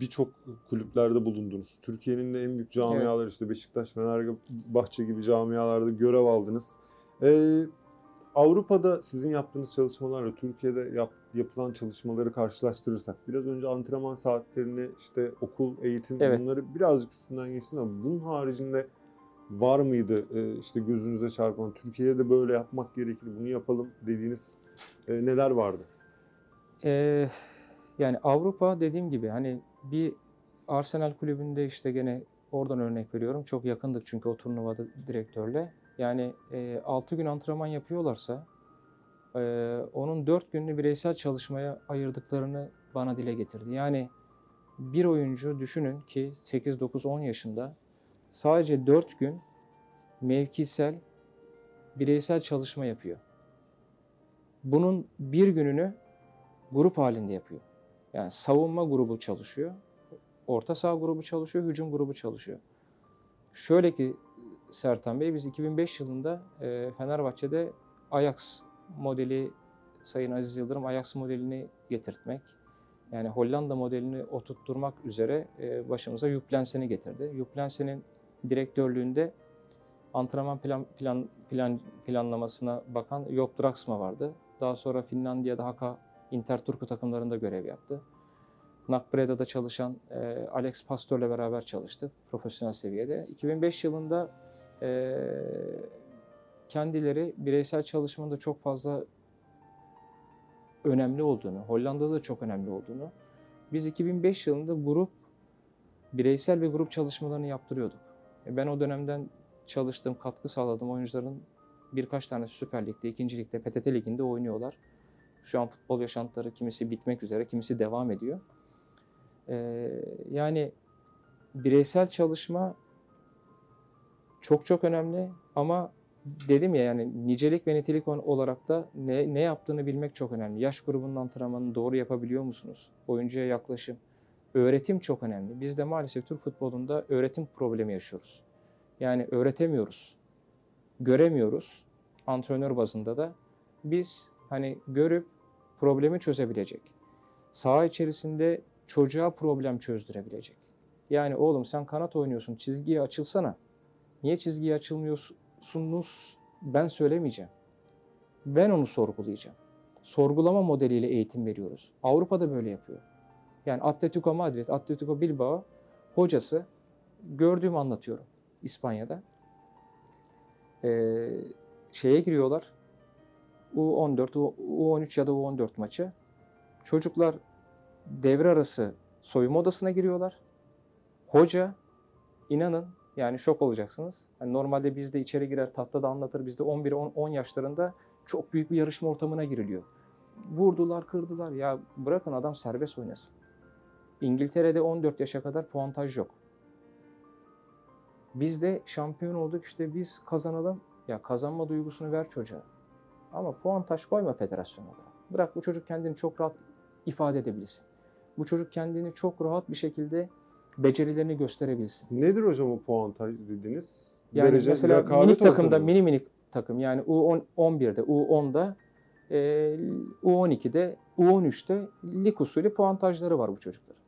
S2: birçok kulüplerde bulundunuz. Türkiye'nin de en büyük camiaları işte Beşiktaş, Fenerbahçe gibi camialarda görev aldınız. E, Avrupa'da sizin yaptığınız çalışmalarla Türkiye'de yap- yapılan çalışmaları karşılaştırırsak biraz önce antrenman saatlerini işte okul, eğitim
S3: Evet.
S2: bunları birazcık üstünden geçsin ama bunun haricinde var mıydı e, işte gözünüze çarpan Türkiye'de de böyle yapmak gerekir bunu yapalım dediğiniz e, neler vardı?
S3: Ee, yani Avrupa dediğim gibi hani bir Arsenal kulübünde işte gene oradan örnek veriyorum. Çok yakındık çünkü o turnuvada direktörle. Yani 6 gün antrenman yapıyorlarsa e, onun 4 gününü bireysel çalışmaya ayırdıklarını bana dile getirdi. Yani bir oyuncu düşünün ki 8, 9, 10 yaşında sadece 4 gün mevkisel bireysel çalışma yapıyor. Bunun bir gününü grup halinde yapıyor. Yani savunma grubu çalışıyor, orta saha grubu çalışıyor, hücum grubu çalışıyor. Şöyle ki Sertan Bey biz 2005 yılında e, Fenerbahçe'de Ajax modeli Sayın Aziz Yıldırım Ajax modelini getirtmek yani Hollanda modelini oturtturmak üzere e, başımıza Yuplensen'i getirdi. Yuplensen'in direktörlüğünde antrenman plan, plan, plan planlamasına bakan Joop Draxma vardı. Daha sonra Finlandiya'da Haka Interturku takımlarında görev yaptı. Nakbreda'da çalışan e, Alex Pastor'la beraber çalıştık profesyonel seviyede. 2005 yılında e, kendileri bireysel çalışmanın da çok fazla önemli olduğunu, Hollanda'da da çok önemli olduğunu, biz 2005 yılında grup, bireysel ve grup çalışmalarını yaptırıyorduk. E, ben o dönemden çalıştım, katkı sağladım oyuncuların birkaç tanesi Süper Lig'de, 2. Lig'de, PTT Ligi'nde oynuyorlar. Şu an futbol yaşantıları kimisi bitmek üzere, kimisi devam ediyor. Ee, yani bireysel çalışma çok çok önemli ama dedim ya yani nicelik ve nitelik olarak da ne, ne yaptığını bilmek çok önemli. Yaş grubunun antrenmanını doğru yapabiliyor musunuz? Oyuncuya yaklaşım. Öğretim çok önemli. Biz de maalesef Türk futbolunda öğretim problemi yaşıyoruz. Yani öğretemiyoruz. Göremiyoruz. Antrenör bazında da. Biz hani görüp problemi çözebilecek. Saha içerisinde çocuğa problem çözdürebilecek. Yani oğlum sen kanat oynuyorsun çizgiye açılsana. Niye çizgiye açılmıyorsunuz ben söylemeyeceğim. Ben onu sorgulayacağım. Sorgulama modeliyle eğitim veriyoruz. Avrupa'da böyle yapıyor. Yani Atletico Madrid, Atletico Bilbao hocası gördüğümü anlatıyorum İspanya'da. Ee, şeye giriyorlar. U14, U13 ya da U14 maçı. Çocuklar devre arası soyunma odasına giriyorlar. Hoca inanın yani şok olacaksınız. Hani normalde bizde içeri girer tahtada anlatır. Bizde 11-10 yaşlarında çok büyük bir yarışma ortamına giriliyor. Vurdular, kırdılar. Ya bırakın adam serbest oynasın. İngiltere'de 14 yaşa kadar puantaj yok. Bizde şampiyon olduk işte biz kazanalım. Ya kazanma duygusunu ver çocuğa. Ama puantaj koyma federasyon olarak. Bırak bu çocuk kendini çok rahat ifade edebilsin. Bu çocuk kendini çok rahat bir şekilde becerilerini gösterebilsin.
S2: Nedir hocam o puantaj dediniz?
S3: Yani
S2: Derece,
S3: mesela minik takımda
S2: mı?
S3: mini minik takım yani U11'de, U10'da, e, U12'de, U13'te lig usulü puantajları var bu çocukların.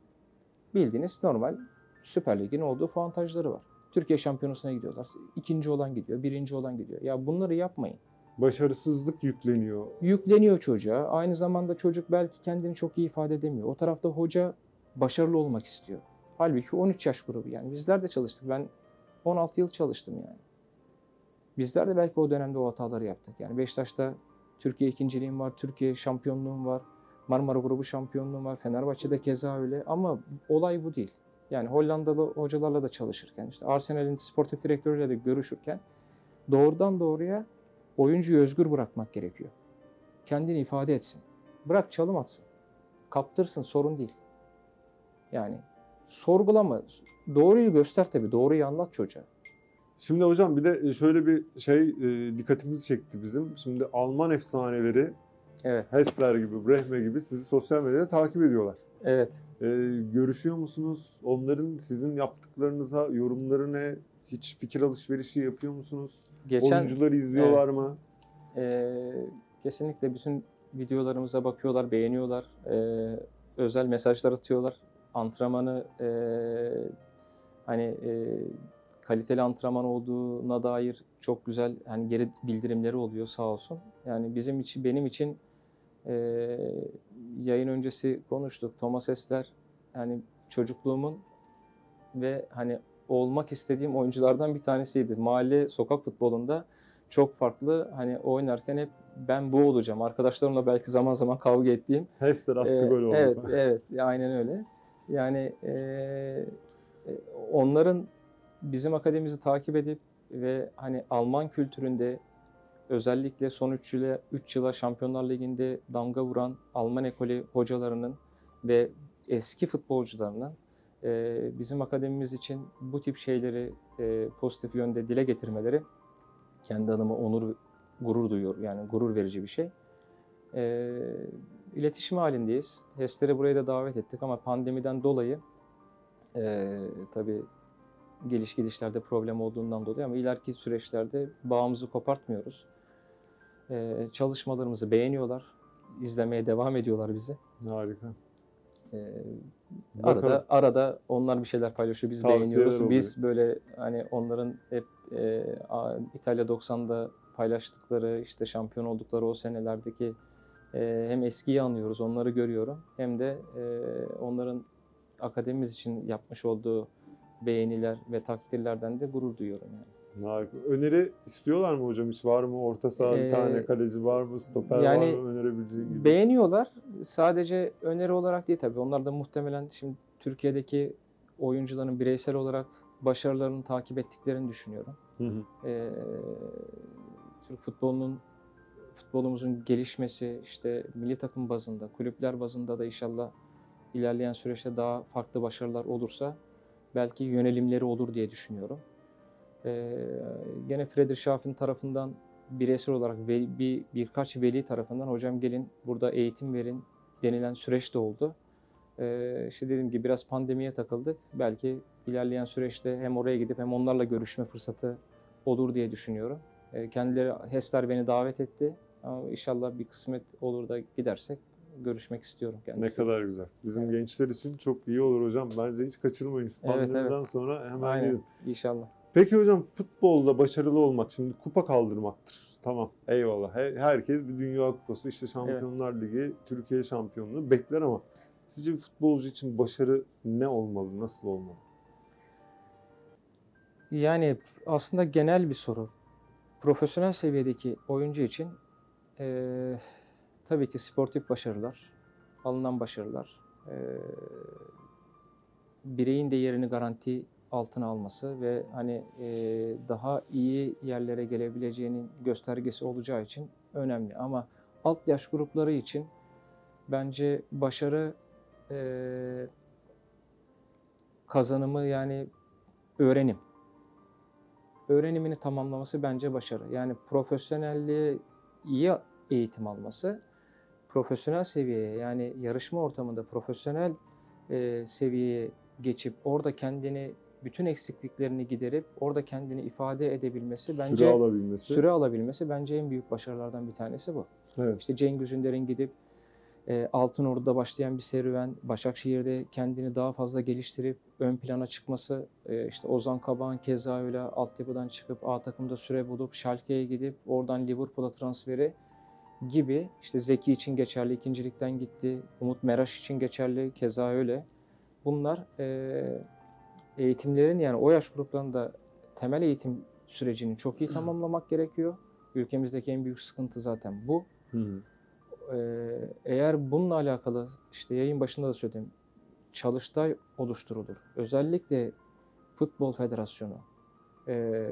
S3: Bildiğiniz normal Süper Lig'in olduğu puantajları var. Türkiye şampiyonasına gidiyorlar. İkinci olan gidiyor, birinci olan gidiyor. Ya bunları yapmayın.
S2: Başarısızlık yükleniyor.
S3: Yükleniyor çocuğa. Aynı zamanda çocuk belki kendini çok iyi ifade edemiyor. O tarafta hoca başarılı olmak istiyor. Halbuki 13 yaş grubu yani. Bizler de çalıştık. Ben 16 yıl çalıştım yani. Bizler de belki o dönemde o hataları yaptık. Yani Beşiktaş'ta Türkiye ikinciliğim var, Türkiye şampiyonluğum var, Marmara grubu şampiyonluğum var, Fenerbahçe'de keza öyle. Ama olay bu değil. Yani Hollandalı hocalarla da çalışırken, işte Arsenal'in sportif direktörüyle de görüşürken doğrudan doğruya oyuncuyu özgür bırakmak gerekiyor. Kendini ifade etsin. Bırak çalım atsın. Kaptırsın sorun değil. Yani sorgulama. Doğruyu göster tabii. Doğruyu anlat çocuğa.
S2: Şimdi hocam bir de şöyle bir şey e, dikkatimizi çekti bizim. Şimdi Alman efsaneleri
S3: Evet.
S2: Hessler gibi, Brehme gibi sizi sosyal medyada takip ediyorlar.
S3: Evet.
S2: E, görüşüyor musunuz? Onların sizin yaptıklarınıza yorumları ne? Hiç fikir alışverişi yapıyor musunuz?
S3: Geçen
S2: Oyuncuları izliyorlar mı?
S3: Ee, kesinlikle bütün videolarımıza bakıyorlar, beğeniyorlar. Ee, özel mesajlar atıyorlar. Antrenmanı e, hani e, kaliteli antrenman olduğuna dair çok güzel hani geri bildirimleri oluyor sağ olsun. Yani bizim için benim için e, yayın öncesi konuştuk. Thomas Esler yani çocukluğumun ve hani olmak istediğim oyunculardan bir tanesiydi. Mahalle sokak futbolunda çok farklı hani oynarken hep ben bu olacağım. Arkadaşlarımla belki zaman zaman kavga ettiğim.
S2: Hessler attı
S3: Ee,
S2: gol oldu.
S3: Evet, evet. Aynen öyle. Yani e, onların bizim akademimizi takip edip ve hani Alman kültüründe özellikle son 3 yıla, 3 yıla Şampiyonlar Ligi'nde damga vuran Alman ekolü hocalarının ve eski futbolcularının e, bizim akademimiz için bu tip şeyleri e, pozitif yönde dile getirmeleri kendi adıma onur, gurur duyuyor. Yani gurur verici bir şey. E, iletişim halindeyiz. HES'leri buraya da davet ettik ama pandemiden dolayı e, tabii geliş gidişlerde problem olduğundan dolayı ama ileriki süreçlerde bağımızı kopartmıyoruz. E, çalışmalarımızı beğeniyorlar. izlemeye devam ediyorlar bizi.
S2: Harika.
S3: E,
S2: Bakalım.
S3: arada arada onlar bir şeyler paylaşıyor, biz
S2: Tavsiyeler
S3: beğeniyoruz.
S2: oluyor.
S3: Biz böyle hani onların hep e, İtalya 90'da paylaştıkları işte şampiyon oldukları o senelerdeki hem eskiyi anıyoruz, onları görüyorum. Hem de e, onların akademimiz için yapmış olduğu beğeniler ve takdirlerden de gurur duyuyorum yani.
S2: Harika. Öneri istiyorlar mı hocam? Hiç var mı? Orta saha bir
S3: Ee,
S2: tane kaleci var mı? Stoper
S3: yani
S2: var mı önerebileceğin gibi?
S3: Beğeniyorlar. Sadece öneri olarak değil tabii. Onlar da muhtemelen şimdi Türkiye'deki oyuncuların bireysel olarak başarılarını takip ettiklerini düşünüyorum.
S2: Hı hı.
S3: Ee, Türk futbolunun futbolumuzun gelişmesi işte milli takım bazında, kulüpler bazında da inşallah ilerleyen süreçte daha farklı başarılar olursa belki yönelimleri olur diye düşünüyorum. Ee, gene Friedrich Schaff'in tarafından bireysel olarak veli- bir birkaç veli tarafından hocam gelin burada eğitim verin denilen süreç de oldu. Ee, işte dediğim gibi biraz pandemiye takıldık. Belki ilerleyen süreçte hem oraya gidip hem onlarla görüşme fırsatı olur diye düşünüyorum. Ee, kendileri HES'ler beni davet etti. Ama inşallah bir kısmet olur da gidersek görüşmek istiyorum
S2: Ne
S3: kendisi.
S2: kadar güzel. Bizim
S3: Evet.
S2: gençler için çok iyi olur hocam. Bence hiç kaçırmayın.
S3: Evet,
S2: Pandemiden
S3: evet.
S2: sonra hemen
S3: Aynen.
S2: gidin.
S3: İnşallah.
S2: Peki hocam futbolda başarılı olmak şimdi kupa kaldırmaktır. Tamam eyvallah. Her- herkes bir dünya kupası işte Şampiyonlar Ligi, Türkiye şampiyonluğu bekler ama sizce bir futbolcu için başarı ne olmalı, nasıl olmalı?
S3: Yani aslında genel bir soru. Profesyonel seviyedeki oyuncu için eee, tabii ki sportif başarılar, alınan başarılar, eee, bireyin de yerini garanti altına alması ve hani eee, daha iyi yerlere gelebileceğinin göstergesi olacağı için önemli. Ama alt yaş grupları için bence başarı eee, kazanımı yani öğrenim öğrenimini tamamlaması bence başarı. Yani profesyonelliğe iyi eğitim alması profesyonel seviyeye yani yarışma ortamında profesyonel e, seviyeye geçip orada kendini bütün eksikliklerini giderip orada kendini ifade edebilmesi bence
S2: Süre alabilmesi.
S3: süre alabilmesi bence en büyük başarılardan bir tanesi bu.
S2: Evet.
S3: İşte Cengiz Ünder'in gidip e, Altınordu'da başlayan bir serüven, Başakşehir'de kendini daha fazla geliştirip ön plana çıkması, e, işte Ozan Kabak'ın keza öyle altyapıdan çıkıp A takımda süre bulup Schalke'ye gidip oradan Liverpool'a transferi gibi işte Zeki için geçerli, ikincilikten gitti, Umut Meraş için geçerli, keza öyle. Bunlar e, eğitimlerin yani o yaş gruplarında temel eğitim sürecini çok iyi *clears throat* tamamlamak gerekiyor. Ülkemizdeki en büyük sıkıntı zaten bu.
S2: Hı hı.
S3: Eğer bununla alakalı işte yayın başında da söyledim çalıştay oluşturulur. Özellikle Futbol Federasyonu, e,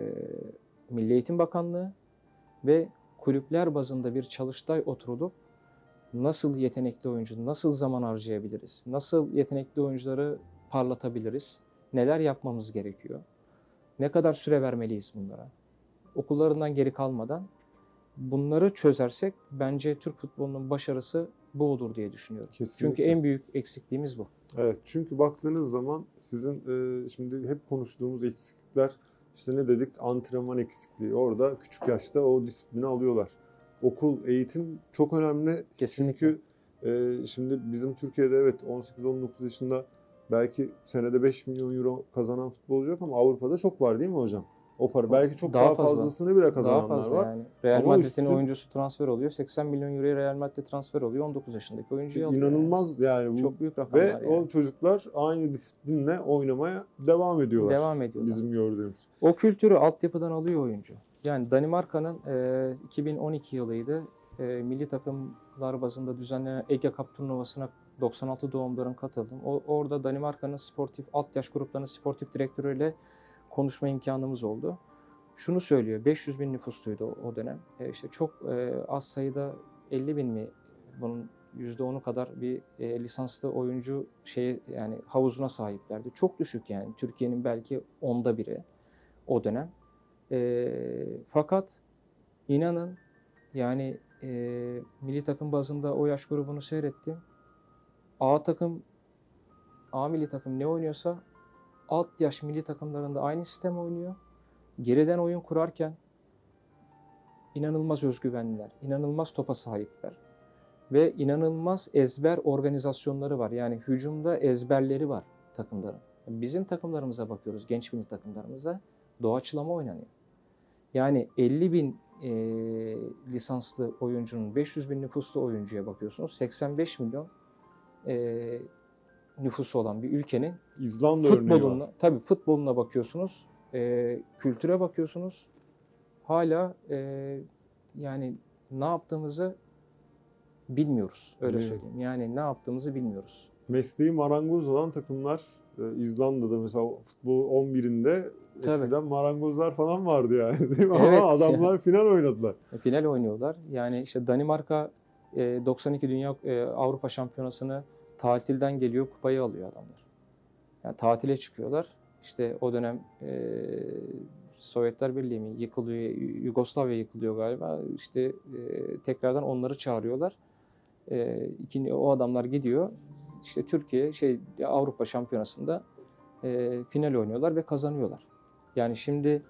S3: Milli Eğitim Bakanlığı ve kulüpler bazında bir çalıştay oturulup nasıl yetenekli oyuncu, nasıl zaman harcayabiliriz, nasıl yetenekli oyuncuları parlatabiliriz, neler yapmamız gerekiyor, ne kadar süre vermeliyiz bunlara, okullarından geri kalmadan bunları çözersek bence Türk futbolunun başarısı bu olur diye düşünüyorum.
S2: Kesinlikle.
S3: Çünkü en büyük eksikliğimiz bu.
S2: Evet çünkü baktığınız zaman sizin e, şimdi hep konuştuğumuz eksiklikler işte ne dedik antrenman eksikliği orada küçük yaşta o disiplini alıyorlar. Okul eğitim çok önemli
S3: Kesinlikle.
S2: çünkü e, şimdi bizim Türkiye'de evet 18-19 yaşında belki senede 5 milyon euro kazanan futbolcu yok ama Avrupa'da çok var değil mi hocam? O para belki çok daha,
S3: Daha fazla.
S2: fazlasını bile
S3: Daha
S2: kazananlar
S3: fazla
S2: var.
S3: yani. Real
S2: Ama
S3: Madrid'in
S2: üstün-
S3: oyuncusu transfer oluyor. 80 milyon euroya Real Madrid transfer oluyor. 19 yaşındaki oyuncuyu alıyor. yani.
S2: İnanılmaz yani bu
S3: Çok büyük rakamlar
S2: ve
S3: yani.
S2: o çocuklar aynı disiplinle oynamaya devam ediyorlar.
S3: Devam ediyorlar.
S2: Bizim gördüğümüz.
S3: O kültürü altyapıdan alıyor oyuncu. Yani Danimarka'nın e, 2012 yılıydı. E, milli takımlar bazında düzenlenen Ege Cup turnuvasına 96 doğumluların katıldım. O, orada Danimarka'nın sportif alt yaş gruplarının sportif direktörüyle konuşma imkanımız oldu. Şunu söylüyor, 500 bin nüfusluydu o, dönem. E, işte çok e, az sayıda 50 bin mi bunun %10'u kadar bir e, lisanslı oyuncu şey yani havuzuna sahiplerdi. Çok düşük yani Türkiye'nin belki onda biri o dönem. E, fakat inanın yani e, milli takım bazında o yaş grubunu seyrettim. A takım, A milli takım ne oynuyorsa alt yaş milli takımlarında aynı sistem oynuyor. Geriden oyun kurarken inanılmaz özgüvenliler, inanılmaz topa sahipler ve inanılmaz ezber organizasyonları var. Yani hücumda ezberleri var takımların. Bizim takımlarımıza bakıyoruz, genç milli takımlarımıza doğaçlama oynanıyor. Yani 50 bin e, lisanslı oyuncunun 500 bin nüfuslu oyuncuya bakıyorsunuz. 85 milyon e, nüfusu olan bir ülkenin
S2: İzlanda örneği
S3: futboluna, tabii futboluna bakıyorsunuz, e, kültüre bakıyorsunuz. Hala e, yani ne yaptığımızı bilmiyoruz. Öyle
S2: mi?
S3: söyleyeyim. Yani ne yaptığımızı bilmiyoruz.
S2: Mesleği marangoz olan takımlar e, İzlanda'da mesela futbol 11'inde
S3: Tabii.
S2: eskiden marangozlar falan vardı yani değil mi? *laughs*
S3: Evet.
S2: Ama adamlar final oynadılar.
S3: E, Final oynuyorlar. Yani işte Danimarka e, 92 Dünya e, Avrupa Şampiyonası'nı tatilden geliyor, kupayı alıyor adamlar. Yani tatile çıkıyorlar. İşte o dönem e, Sovyetler Birliği mi yıkılıyor, Yugoslavya yıkılıyor galiba. İşte e, tekrardan onları çağırıyorlar. E, ikinci, o adamlar gidiyor. İşte Türkiye şey Avrupa Şampiyonası'nda e, final oynuyorlar ve kazanıyorlar. Yani şimdi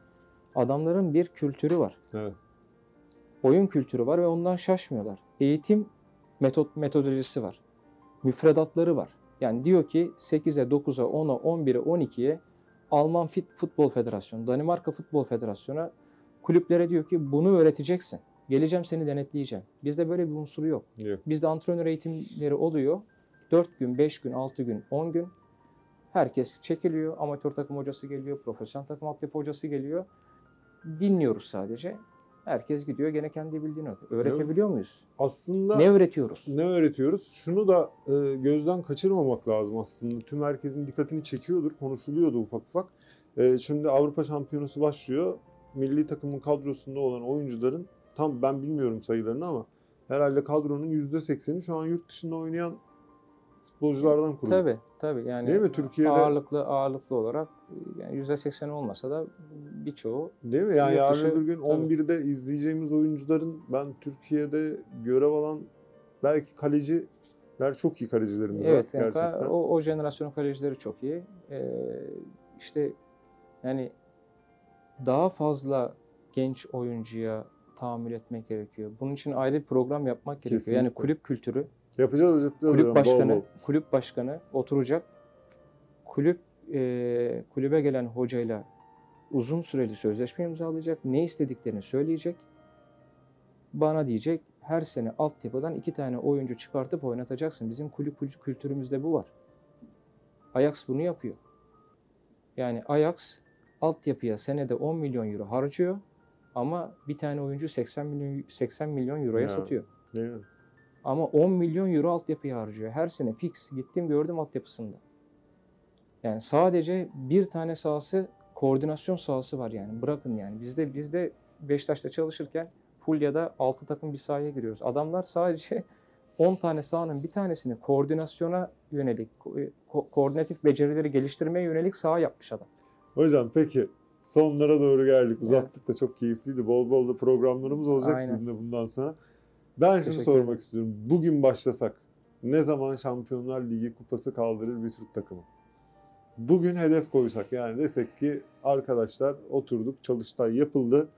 S3: adamların bir kültürü var
S2: Evet.
S3: oyun kültürü var ve ondan şaşmıyorlar. Eğitim metot metodolojisi var. Müfredatları var. Yani diyor ki 8'e, 9'a, 10'a, 11'e, 12'ye Alman Fit Futbol Federasyonu, Danimarka Futbol Federasyonu kulüplere diyor ki bunu öğreteceksin. Geleceğim seni denetleyeceğim. Bizde böyle bir unsuru yok.
S2: Yok.
S3: Bizde antrenör eğitimleri oluyor. 4 gün, 5 gün, 6 gün, 10 gün. Herkes çekiliyor. Amatör takım hocası geliyor, profesyonel takım altyapı hocası geliyor. Dinliyoruz sadece. Herkes gidiyor gene kendi bildiğini öğretiyor. Öğretebiliyor muyuz?
S2: Aslında
S3: Ne öğretiyoruz?
S2: ne öğretiyoruz? Şunu da e, gözden kaçırmamak lazım aslında. Tüm herkesin dikkatini çekiyordur, konuşuluyordu ufak ufak. E, şimdi Avrupa Şampiyonası başlıyor. Milli takımın kadrosunda olan oyuncuların tam ben bilmiyorum sayılarını ama herhalde kadronun %80'i şu an yurt dışında oynayan futbolculardan kurulu.
S3: Tabii tabii yani
S2: Değil mi? Türkiye'de-
S3: ağırlıklı ağırlıklı olarak yani %80 olmasa da birçoğu
S2: Değil mi? Yani yarın öbür gün
S3: tabii.
S2: 11'de izleyeceğimiz oyuncuların ben Türkiye'de görev alan belki kaleciler çok iyi kalecilerimiz
S3: evet
S2: var
S3: yani
S2: gerçekten.
S3: o, o jenerasyonun kalecileri çok iyi. Ee, işte yani daha fazla genç oyuncuya tahammül etmek gerekiyor. Bunun için ayrı bir program yapmak gerekiyor. Yani
S2: Kesinlikle.
S3: kulüp kültürü,
S2: Yapacağız yapacağız.
S3: kulüp
S2: hocam, bol
S3: başkanı,
S2: bol.
S3: kulüp başkanı oturacak. Kulüp e, kulübe gelen hocayla uzun süreli sözleşme imzalayacak. Ne istediklerini söyleyecek. Bana diyecek her sene altyapıdan iki tane oyuncu çıkartıp oynatacaksın. Bizim kulüp kul- kültürümüzde bu var. Ajax bunu yapıyor. Yani Ajax altyapıya senede 10 milyon euro harcıyor ama bir tane oyuncu 80 milyon 80 milyon euroya
S2: Ya.
S3: satıyor.
S2: Mi?
S3: Ama 10 milyon euro altyapıya harcıyor. Her sene fix. Gittim gördüm altyapısında. Yani sadece bir tane sahası koordinasyon sahası var yani. Bırakın yani. Bizde bizde Beşiktaş'ta çalışırken Fulya'da 6 takım bir sahaya giriyoruz. Adamlar sadece *laughs* 10 tane sahanın bir tanesini koordinasyona yönelik, ko- ko- koordinatif becerileri geliştirmeye yönelik saha yapmış adam.
S2: Hocam peki sonlara doğru geldik. Uzattık da çok keyifliydi. Bol bol da programlarımız olacak
S3: Aynen.
S2: sizinle bundan sonra. Ben şunu sormak istiyorum. Bugün başlasak ne zaman Şampiyonlar Ligi kupası kaldırır bir Türk takımı? Bugün hedef koysak yani desek ki arkadaşlar oturduk çalıştay yapıldı.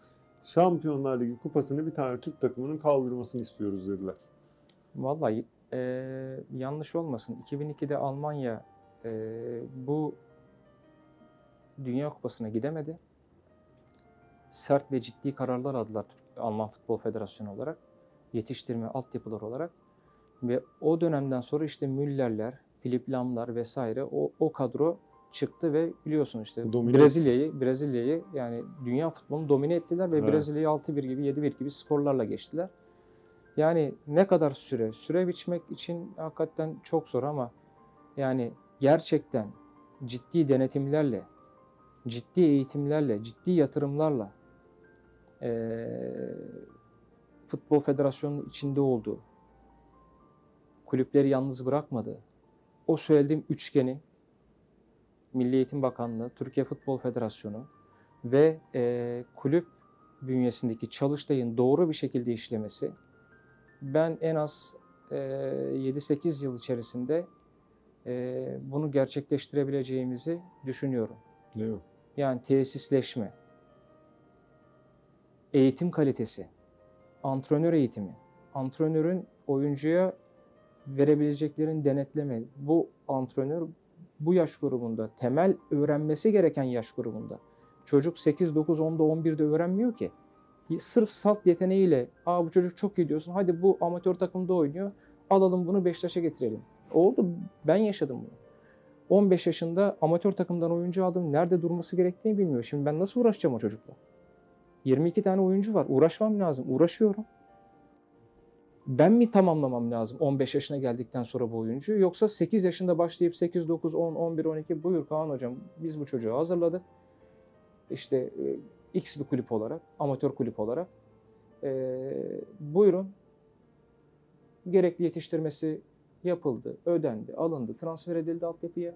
S2: Şampiyonlar Ligi kupasını bir tane Türk takımının kaldırmasını istiyoruz dediler.
S3: Vallahi eee, yanlış olmasın. 2002'de Almanya eee, bu Dünya Kupası'na gidemedi. Sert ve ciddi kararlar aldılar Alman Futbol Federasyonu olarak. Yetiştirme altyapılar olarak. Ve o dönemden sonra işte Müller'ler, Filip Lam'lar vesaire o, o kadro çıktı ve biliyorsun işte
S2: Domine
S3: Brezilya'yı Brezilya'yı yani dünya futbolunu domine ettiler ve
S2: Evet.
S3: Brezilya'yı 6-1 gibi 7-1 gibi skorlarla geçtiler. Yani ne kadar süre? Süre biçmek için hakikaten çok zor ama yani gerçekten ciddi denetimlerle, ciddi eğitimlerle, ciddi yatırımlarla eee, Futbol Federasyonu'nun içinde olduğu, kulüpleri yalnız bırakmadı. O söylediğim üçgeni Milli Eğitim Bakanlığı, Türkiye Futbol Federasyonu ve eee, kulüp bünyesindeki çalıştayın doğru bir şekilde işlemesi ben en az eee, 7-8 yıl içerisinde eee, bunu gerçekleştirebileceğimizi düşünüyorum.
S2: Değil mi?
S3: Yani tesisleşme, eğitim kalitesi, antrenör eğitimi, antrenörün oyuncuya verebileceklerin denetleme. Bu antrenör bu yaş grubunda, temel öğrenmesi gereken yaş grubunda. Çocuk 8, 9, 10'da, 11'de öğrenmiyor ki. Sırf salt yeteneğiyle, aa bu çocuk çok iyi diyorsun, hadi bu amatör takımda oynuyor, alalım bunu Beşiktaş'a getirelim. Oldu, ben yaşadım bunu. 15 yaşında amatör takımdan oyuncu aldım. Nerede durması gerektiğini bilmiyor. Şimdi ben nasıl uğraşacağım o çocukla? 22 tane oyuncu var. Uğraşmam lazım. Uğraşıyorum. Ben mi tamamlamam lazım 15 yaşına geldikten sonra bu oyuncuyu? Yoksa 8 yaşında başlayıp 8, 9, 10, 11, 12 buyur Kaan Hocam biz bu çocuğu hazırladık. İşte e, X bir kulüp olarak, amatör kulüp olarak. E, buyurun. Gerekli yetiştirmesi yapıldı, ödendi, alındı, transfer edildi altyapıya.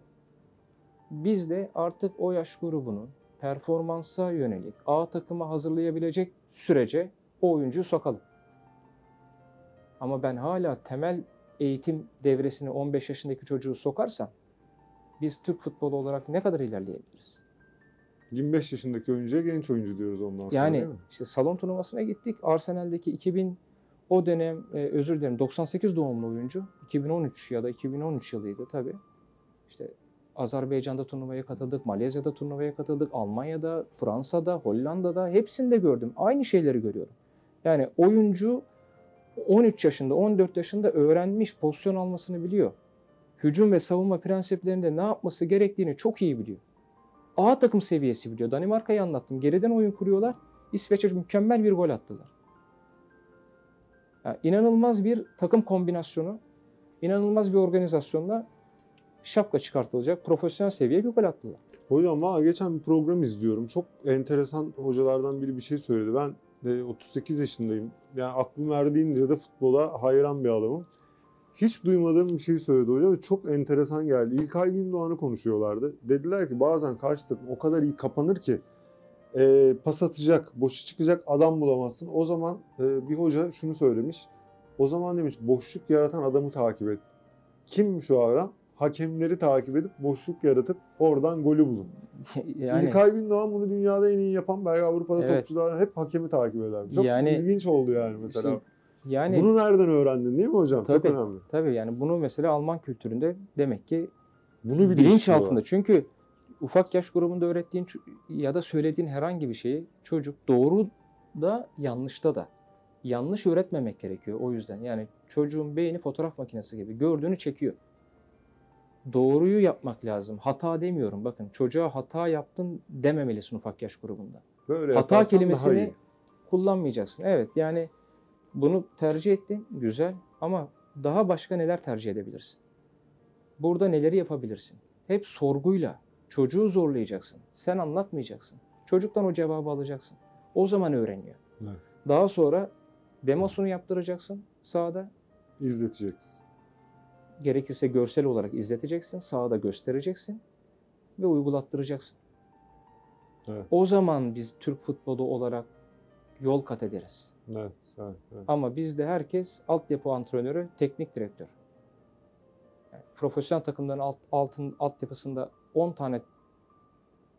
S3: Biz de artık o yaş grubunu performansa yönelik A takıma hazırlayabilecek sürece o oyuncuyu sokalım. Ama ben hala temel eğitim devresini 15 yaşındaki çocuğu sokarsam biz Türk futbolu olarak ne kadar ilerleyebiliriz?
S2: 25 yaşındaki oyuncuya genç oyuncu diyoruz ondan sonra
S3: Yani
S2: değil mi?
S3: işte salon turnuvasına gittik. Arsenal'deki 2000 o dönem e, özür dilerim 98 doğumlu oyuncu. 2013 ya da 2013 yılıydı tabii. İşte Azerbaycan'da turnuvaya katıldık, Malezya'da turnuvaya katıldık, Almanya'da, Fransa'da, Hollanda'da hepsinde gördüm. Aynı şeyleri görüyorum. Yani oyuncu 13 yaşında, 14 yaşında öğrenmiş, pozisyon almasını biliyor. Hücum ve savunma prensiplerinde ne yapması gerektiğini çok iyi biliyor. A takım seviyesi biliyor. Danimarka'yı anlattım. Geriden oyun kuruyorlar. İsveç'e mükemmel bir gol attılar. Yani inanılmaz bir takım kombinasyonu, inanılmaz bir organizasyonla şapka çıkartılacak profesyonel seviyeye bir gol attılar.
S2: Hocam valla geçen bir program izliyorum. Çok enteresan hocalardan biri bir şey söyledi. Ben de 38 yaşındayım. Yani aklım erdiğince de futbola hayran bir adamım. hiç duymadığım bir şey söyledi hoca ve çok enteresan geldi. İlkay Gündoğan'ı konuşuyorlardı. Dediler ki bazen karşı takım o kadar iyi kapanır ki e, pas atacak, boşu çıkacak adam bulamazsın. O zaman e, bir hoca şunu söylemiş. O zaman demiş boşluk yaratan adamı takip et. Kimmiş o adam? Hakemleri takip edip boşluk yaratıp oradan golü bulun. *laughs*
S3: yani
S2: İlkay Gündoğan bunu dünyada en iyi yapan belki Avrupa'da
S3: Evet.
S2: topçular hep hakemi takip eder. Çok
S3: Yani-
S2: ilginç oldu yani mesela.
S3: Şey, yani
S2: Bunu nereden öğrendin değil mi hocam?
S3: Tabii.
S2: Çok önemli.
S3: tabii yani bunu mesela Alman kültüründe demek ki
S2: Bunu
S3: bilinç altında. Çünkü ufak yaş grubunda öğrettiğin ya da söylediğin herhangi bir şeyi çocuk doğru da yanlışta da yanlış öğretmemek gerekiyor o yüzden. Yani çocuğun beyni fotoğraf makinesi gibi gördüğünü çekiyor. Doğruyu yapmak lazım. Hata demiyorum. Bakın çocuğa hata yaptın dememelisin ufak yaş grubunda.
S2: Böyle
S3: hata kelimesini kullanmayacaksın. Evet yani bunu tercih ettin güzel ama daha başka neler tercih edebilirsin? Burada neleri yapabilirsin? Hep sorguyla çocuğu zorlayacaksın. Sen anlatmayacaksın. Çocuktan o cevabı alacaksın. O zaman öğreniyor.
S2: Evet.
S3: Daha sonra demosunu yaptıracaksın sahada.
S2: İzleteceksin.
S3: Gerekirse görsel olarak izleteceksin. Sahada göstereceksin ve uygulattıracaksın.
S2: Evet.
S3: O zaman biz Türk futbolu olarak yol kat ederiz.
S2: Evet, evet, evet.
S3: Ama bizde herkes altyapı antrenörü, teknik direktör. Yani profesyonel takımların alt, altın altyapısında 10 tane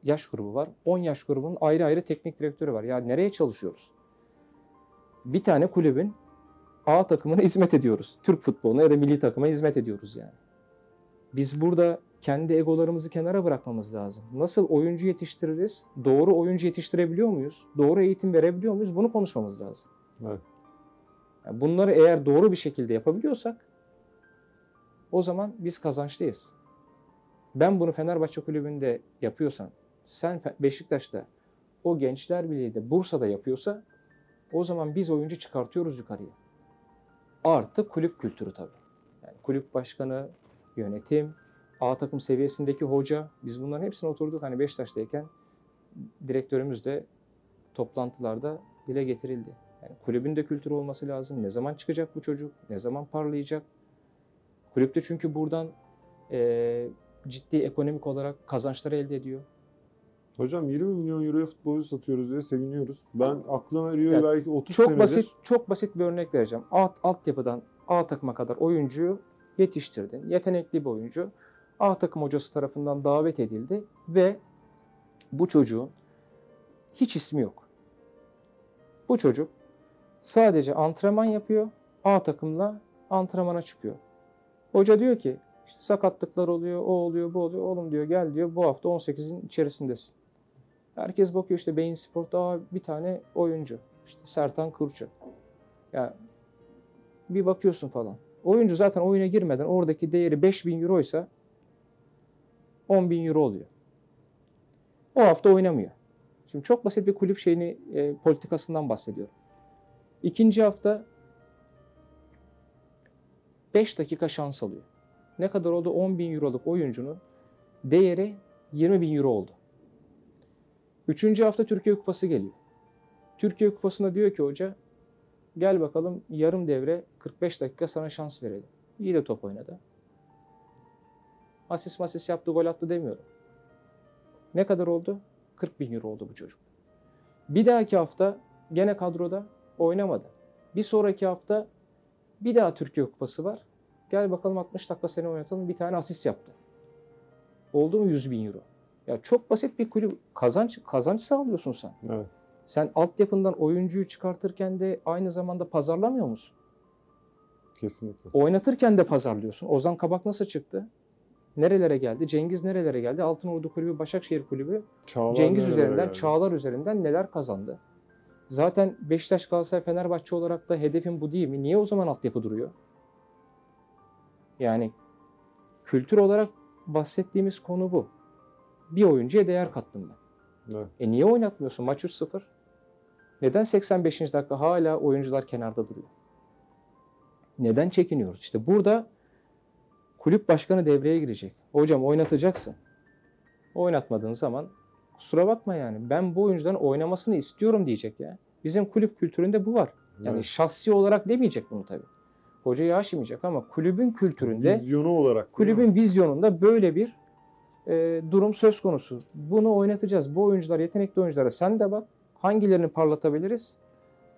S3: yaş grubu var. 10 yaş grubunun ayrı ayrı teknik direktörü var. Yani nereye çalışıyoruz? Bir tane kulübün A takımına hizmet ediyoruz. Türk futboluna ya da milli takıma hizmet ediyoruz yani. Biz burada kendi egolarımızı kenara bırakmamız lazım. Nasıl oyuncu yetiştiririz? Doğru oyuncu yetiştirebiliyor muyuz? Doğru eğitim verebiliyor muyuz? Bunu konuşmamız lazım.
S2: Evet.
S3: Yani bunları eğer doğru bir şekilde yapabiliyorsak o zaman biz kazançlıyız. Ben bunu Fenerbahçe kulübünde yapıyorsam, sen Beşiktaş'ta, o Gençler Birliği'de, Bursa'da yapıyorsa o zaman biz oyuncu çıkartıyoruz yukarıya. Artı kulüp kültürü tabii. Yani kulüp başkanı, yönetim, A takım seviyesindeki hoca, biz bunların hepsine oturduk. Hani Beşiktaş'tayken direktörümüz de toplantılarda dile getirildi. Yani kulübün de kültürü olması lazım. Ne zaman çıkacak bu çocuk? Ne zaman parlayacak? Kulüpte çünkü buradan eee, ciddi ekonomik olarak kazançlar elde ediyor.
S2: Hocam 20 milyon euroya futbolcu satıyoruz diye seviniyoruz. Ben aklıma eriyor
S3: Ya
S2: belki 30
S3: Çok
S2: senedir.
S3: basit, çok basit bir örnek vereceğim. Alt, altyapıdan A takıma kadar oyuncuyu yetiştirdin. Yetenekli bir oyuncu. A takım hocası tarafından davet edildi ve bu çocuğun hiç ismi yok. Bu çocuk sadece antrenman yapıyor. A takımla antrenmana çıkıyor. Hoca diyor ki işte sakatlıklar oluyor, o oluyor, bu oluyor. Oğlum diyor gel diyor bu hafta 18'in içerisindesin. Herkes bakıyor işte Beyin Spor'da "Aa, bir tane oyuncu. İşte Sertan Kırçı. Ya bir bakıyorsun falan. Oyuncu zaten oyuna girmeden oradaki değeri 5000 euroysa 10 bin euro oluyor. O hafta oynamıyor. Şimdi çok basit bir kulüp şeyini e, politikasından bahsediyorum. İkinci hafta 5 dakika şans alıyor. Ne kadar oldu? 10 bin euroluk oyuncunun değeri 20 bin euro oldu. Üçüncü hafta Türkiye Kupası geliyor. Türkiye Kupası'nda diyor ki hoca gel bakalım yarım devre 45 dakika sana şans verelim. İyi de top oynadı. Asist masis yaptı gol attı demiyorum. Ne kadar oldu? 40 bin euro oldu bu çocuk. Bir dahaki hafta gene kadroda oynamadı. Bir sonraki hafta bir daha Türkiye Kupası var. Gel bakalım 60 dakika seni oynatalım. Bir tane asist yaptı. Oldu mu 100 bin euro? Ya çok basit bir kulüp. Kazanç, kazanç sağlıyorsun sen.
S2: Evet.
S3: Sen altyapından oyuncuyu çıkartırken de aynı zamanda pazarlamıyor musun?
S2: Kesinlikle.
S3: Oynatırken de pazarlıyorsun. Ozan Kabak nasıl çıktı? Nerelere geldi? Cengiz nerelere geldi? Altınordu Kulübü, Başakşehir Kulübü
S2: Çağlar
S3: Cengiz üzerinden,
S2: geldi?
S3: Çağlar üzerinden neler kazandı? Zaten Beşiktaş, Galatasaray, Fenerbahçe olarak da hedefin bu değil mi? Niye o zaman altyapı duruyor? Yani kültür olarak bahsettiğimiz konu bu. Bir oyuncuya değer kattım ben.
S2: Evet.
S3: E niye oynatmıyorsun? Maç 3-0. Neden 85. dakika hala oyuncular kenarda duruyor? Neden çekiniyoruz? İşte burada kulüp başkanı devreye girecek. Hocam oynatacaksın. Oynatmadığın zaman kusura bakma yani. Ben bu oyuncuların oynamasını istiyorum diyecek ya. Bizim kulüp kültüründe bu var. Yani
S2: Evet.
S3: şahsi olarak demeyecek bunu tabii. Hocayı aşmayacak ama kulübün kültüründe,
S2: Vizyonu olarak.
S3: kulübün vizyonunda böyle bir e, durum söz konusu. Bunu oynatacağız. Bu oyuncular yetenekli oyunculara sen de bak. Hangilerini parlatabiliriz?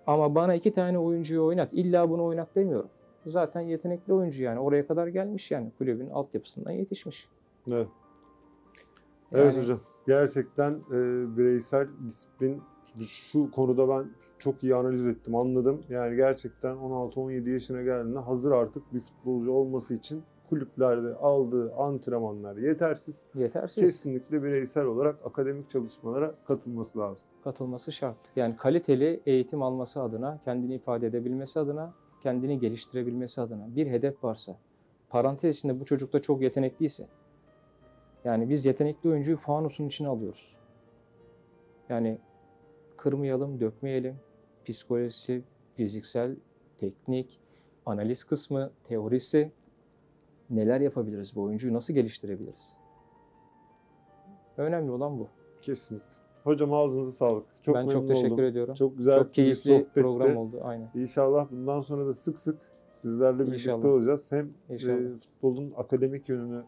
S3: Ama bana iki tane oyuncuyu oynat. İlla bunu oynat demiyorum. Zaten yetenekli oyuncu yani. Oraya kadar gelmiş yani. Kulübün altyapısından yetişmiş.
S2: Evet. Evet
S3: Yani-
S2: hocam. Gerçekten e, bireysel disiplin şu konuda ben çok iyi analiz ettim, anladım. Yani gerçekten 16-17 yaşına geldiğinde hazır artık bir futbolcu olması için kulüplerde aldığı antrenmanlar yetersiz.
S3: Yetersiz.
S2: Kesinlikle bireysel olarak akademik çalışmalara katılması lazım.
S3: katılması şart. Yani kaliteli eğitim alması adına, kendini ifade edebilmesi adına, kendini geliştirebilmesi adına bir hedef varsa, parantez içinde bu çocukta çok yetenekliyse, yani biz yetenekli oyuncuyu fanusun içine alıyoruz. Yani kırmayalım, dökmeyelim. Psikolojisi, fiziksel, teknik, analiz kısmı, teorisi neler yapabiliriz bu oyuncuyu nasıl geliştirebiliriz? Önemli olan bu.
S2: Kesinlikle. Hocam ağzınıza sağlık. Çok
S3: ben
S2: memnun
S3: çok teşekkür
S2: oldum.
S3: ediyorum.
S2: Çok güzel
S3: Çok
S2: bir
S3: keyifli
S2: sohbetti.
S3: program oldu. Aynen.
S2: İnşallah bundan sonra da sık sık sizlerle birlikte
S3: İnşallah.
S2: olacağız. Hem
S3: İnşallah.
S2: e, futbolun akademik yönünü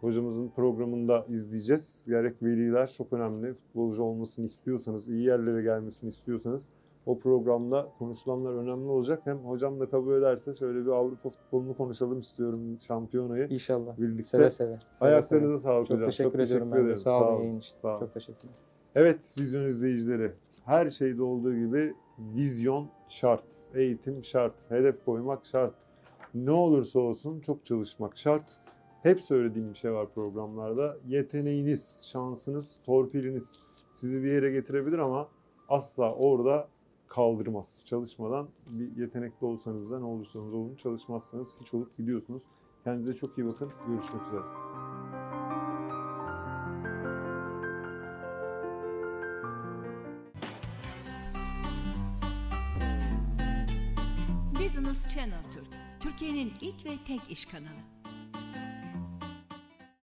S2: hocamızın programında izleyeceğiz. Gerek veliler çok önemli. Futbolcu olmasını istiyorsanız, iyi yerlere gelmesini istiyorsanız o programda konuşulanlar önemli olacak. Hem hocam da kabul ederse şöyle bir Avrupa futbolunu konuşalım istiyorum şampiyonayı.
S3: İnşallah.
S2: Birlikte.
S3: Seve seve. seve
S2: Ayaklarınıza
S3: seve.
S2: sağlık
S3: Çok
S2: hocam.
S3: teşekkür ediyorum ben de. Sağ olun.
S2: Sağ olun.
S3: Çok teşekkürler.
S2: Evet vizyon izleyicileri. Her şeyde olduğu gibi vizyon şart. Eğitim şart. Hedef koymak şart. Ne olursa olsun çok çalışmak şart. Hep söylediğim bir şey var programlarda. Yeteneğiniz, şansınız, torpiliniz sizi bir yere getirebilir ama asla orada kaldırmaz. Çalışmadan bir yetenekli olsanız da ne olursanız olun çalışmazsanız hiç olup gidiyorsunuz. Kendinize çok iyi bakın. Görüşmek üzere.
S1: Business Channel Türk, Türkiye'nin ilk ve tek iş kanalı.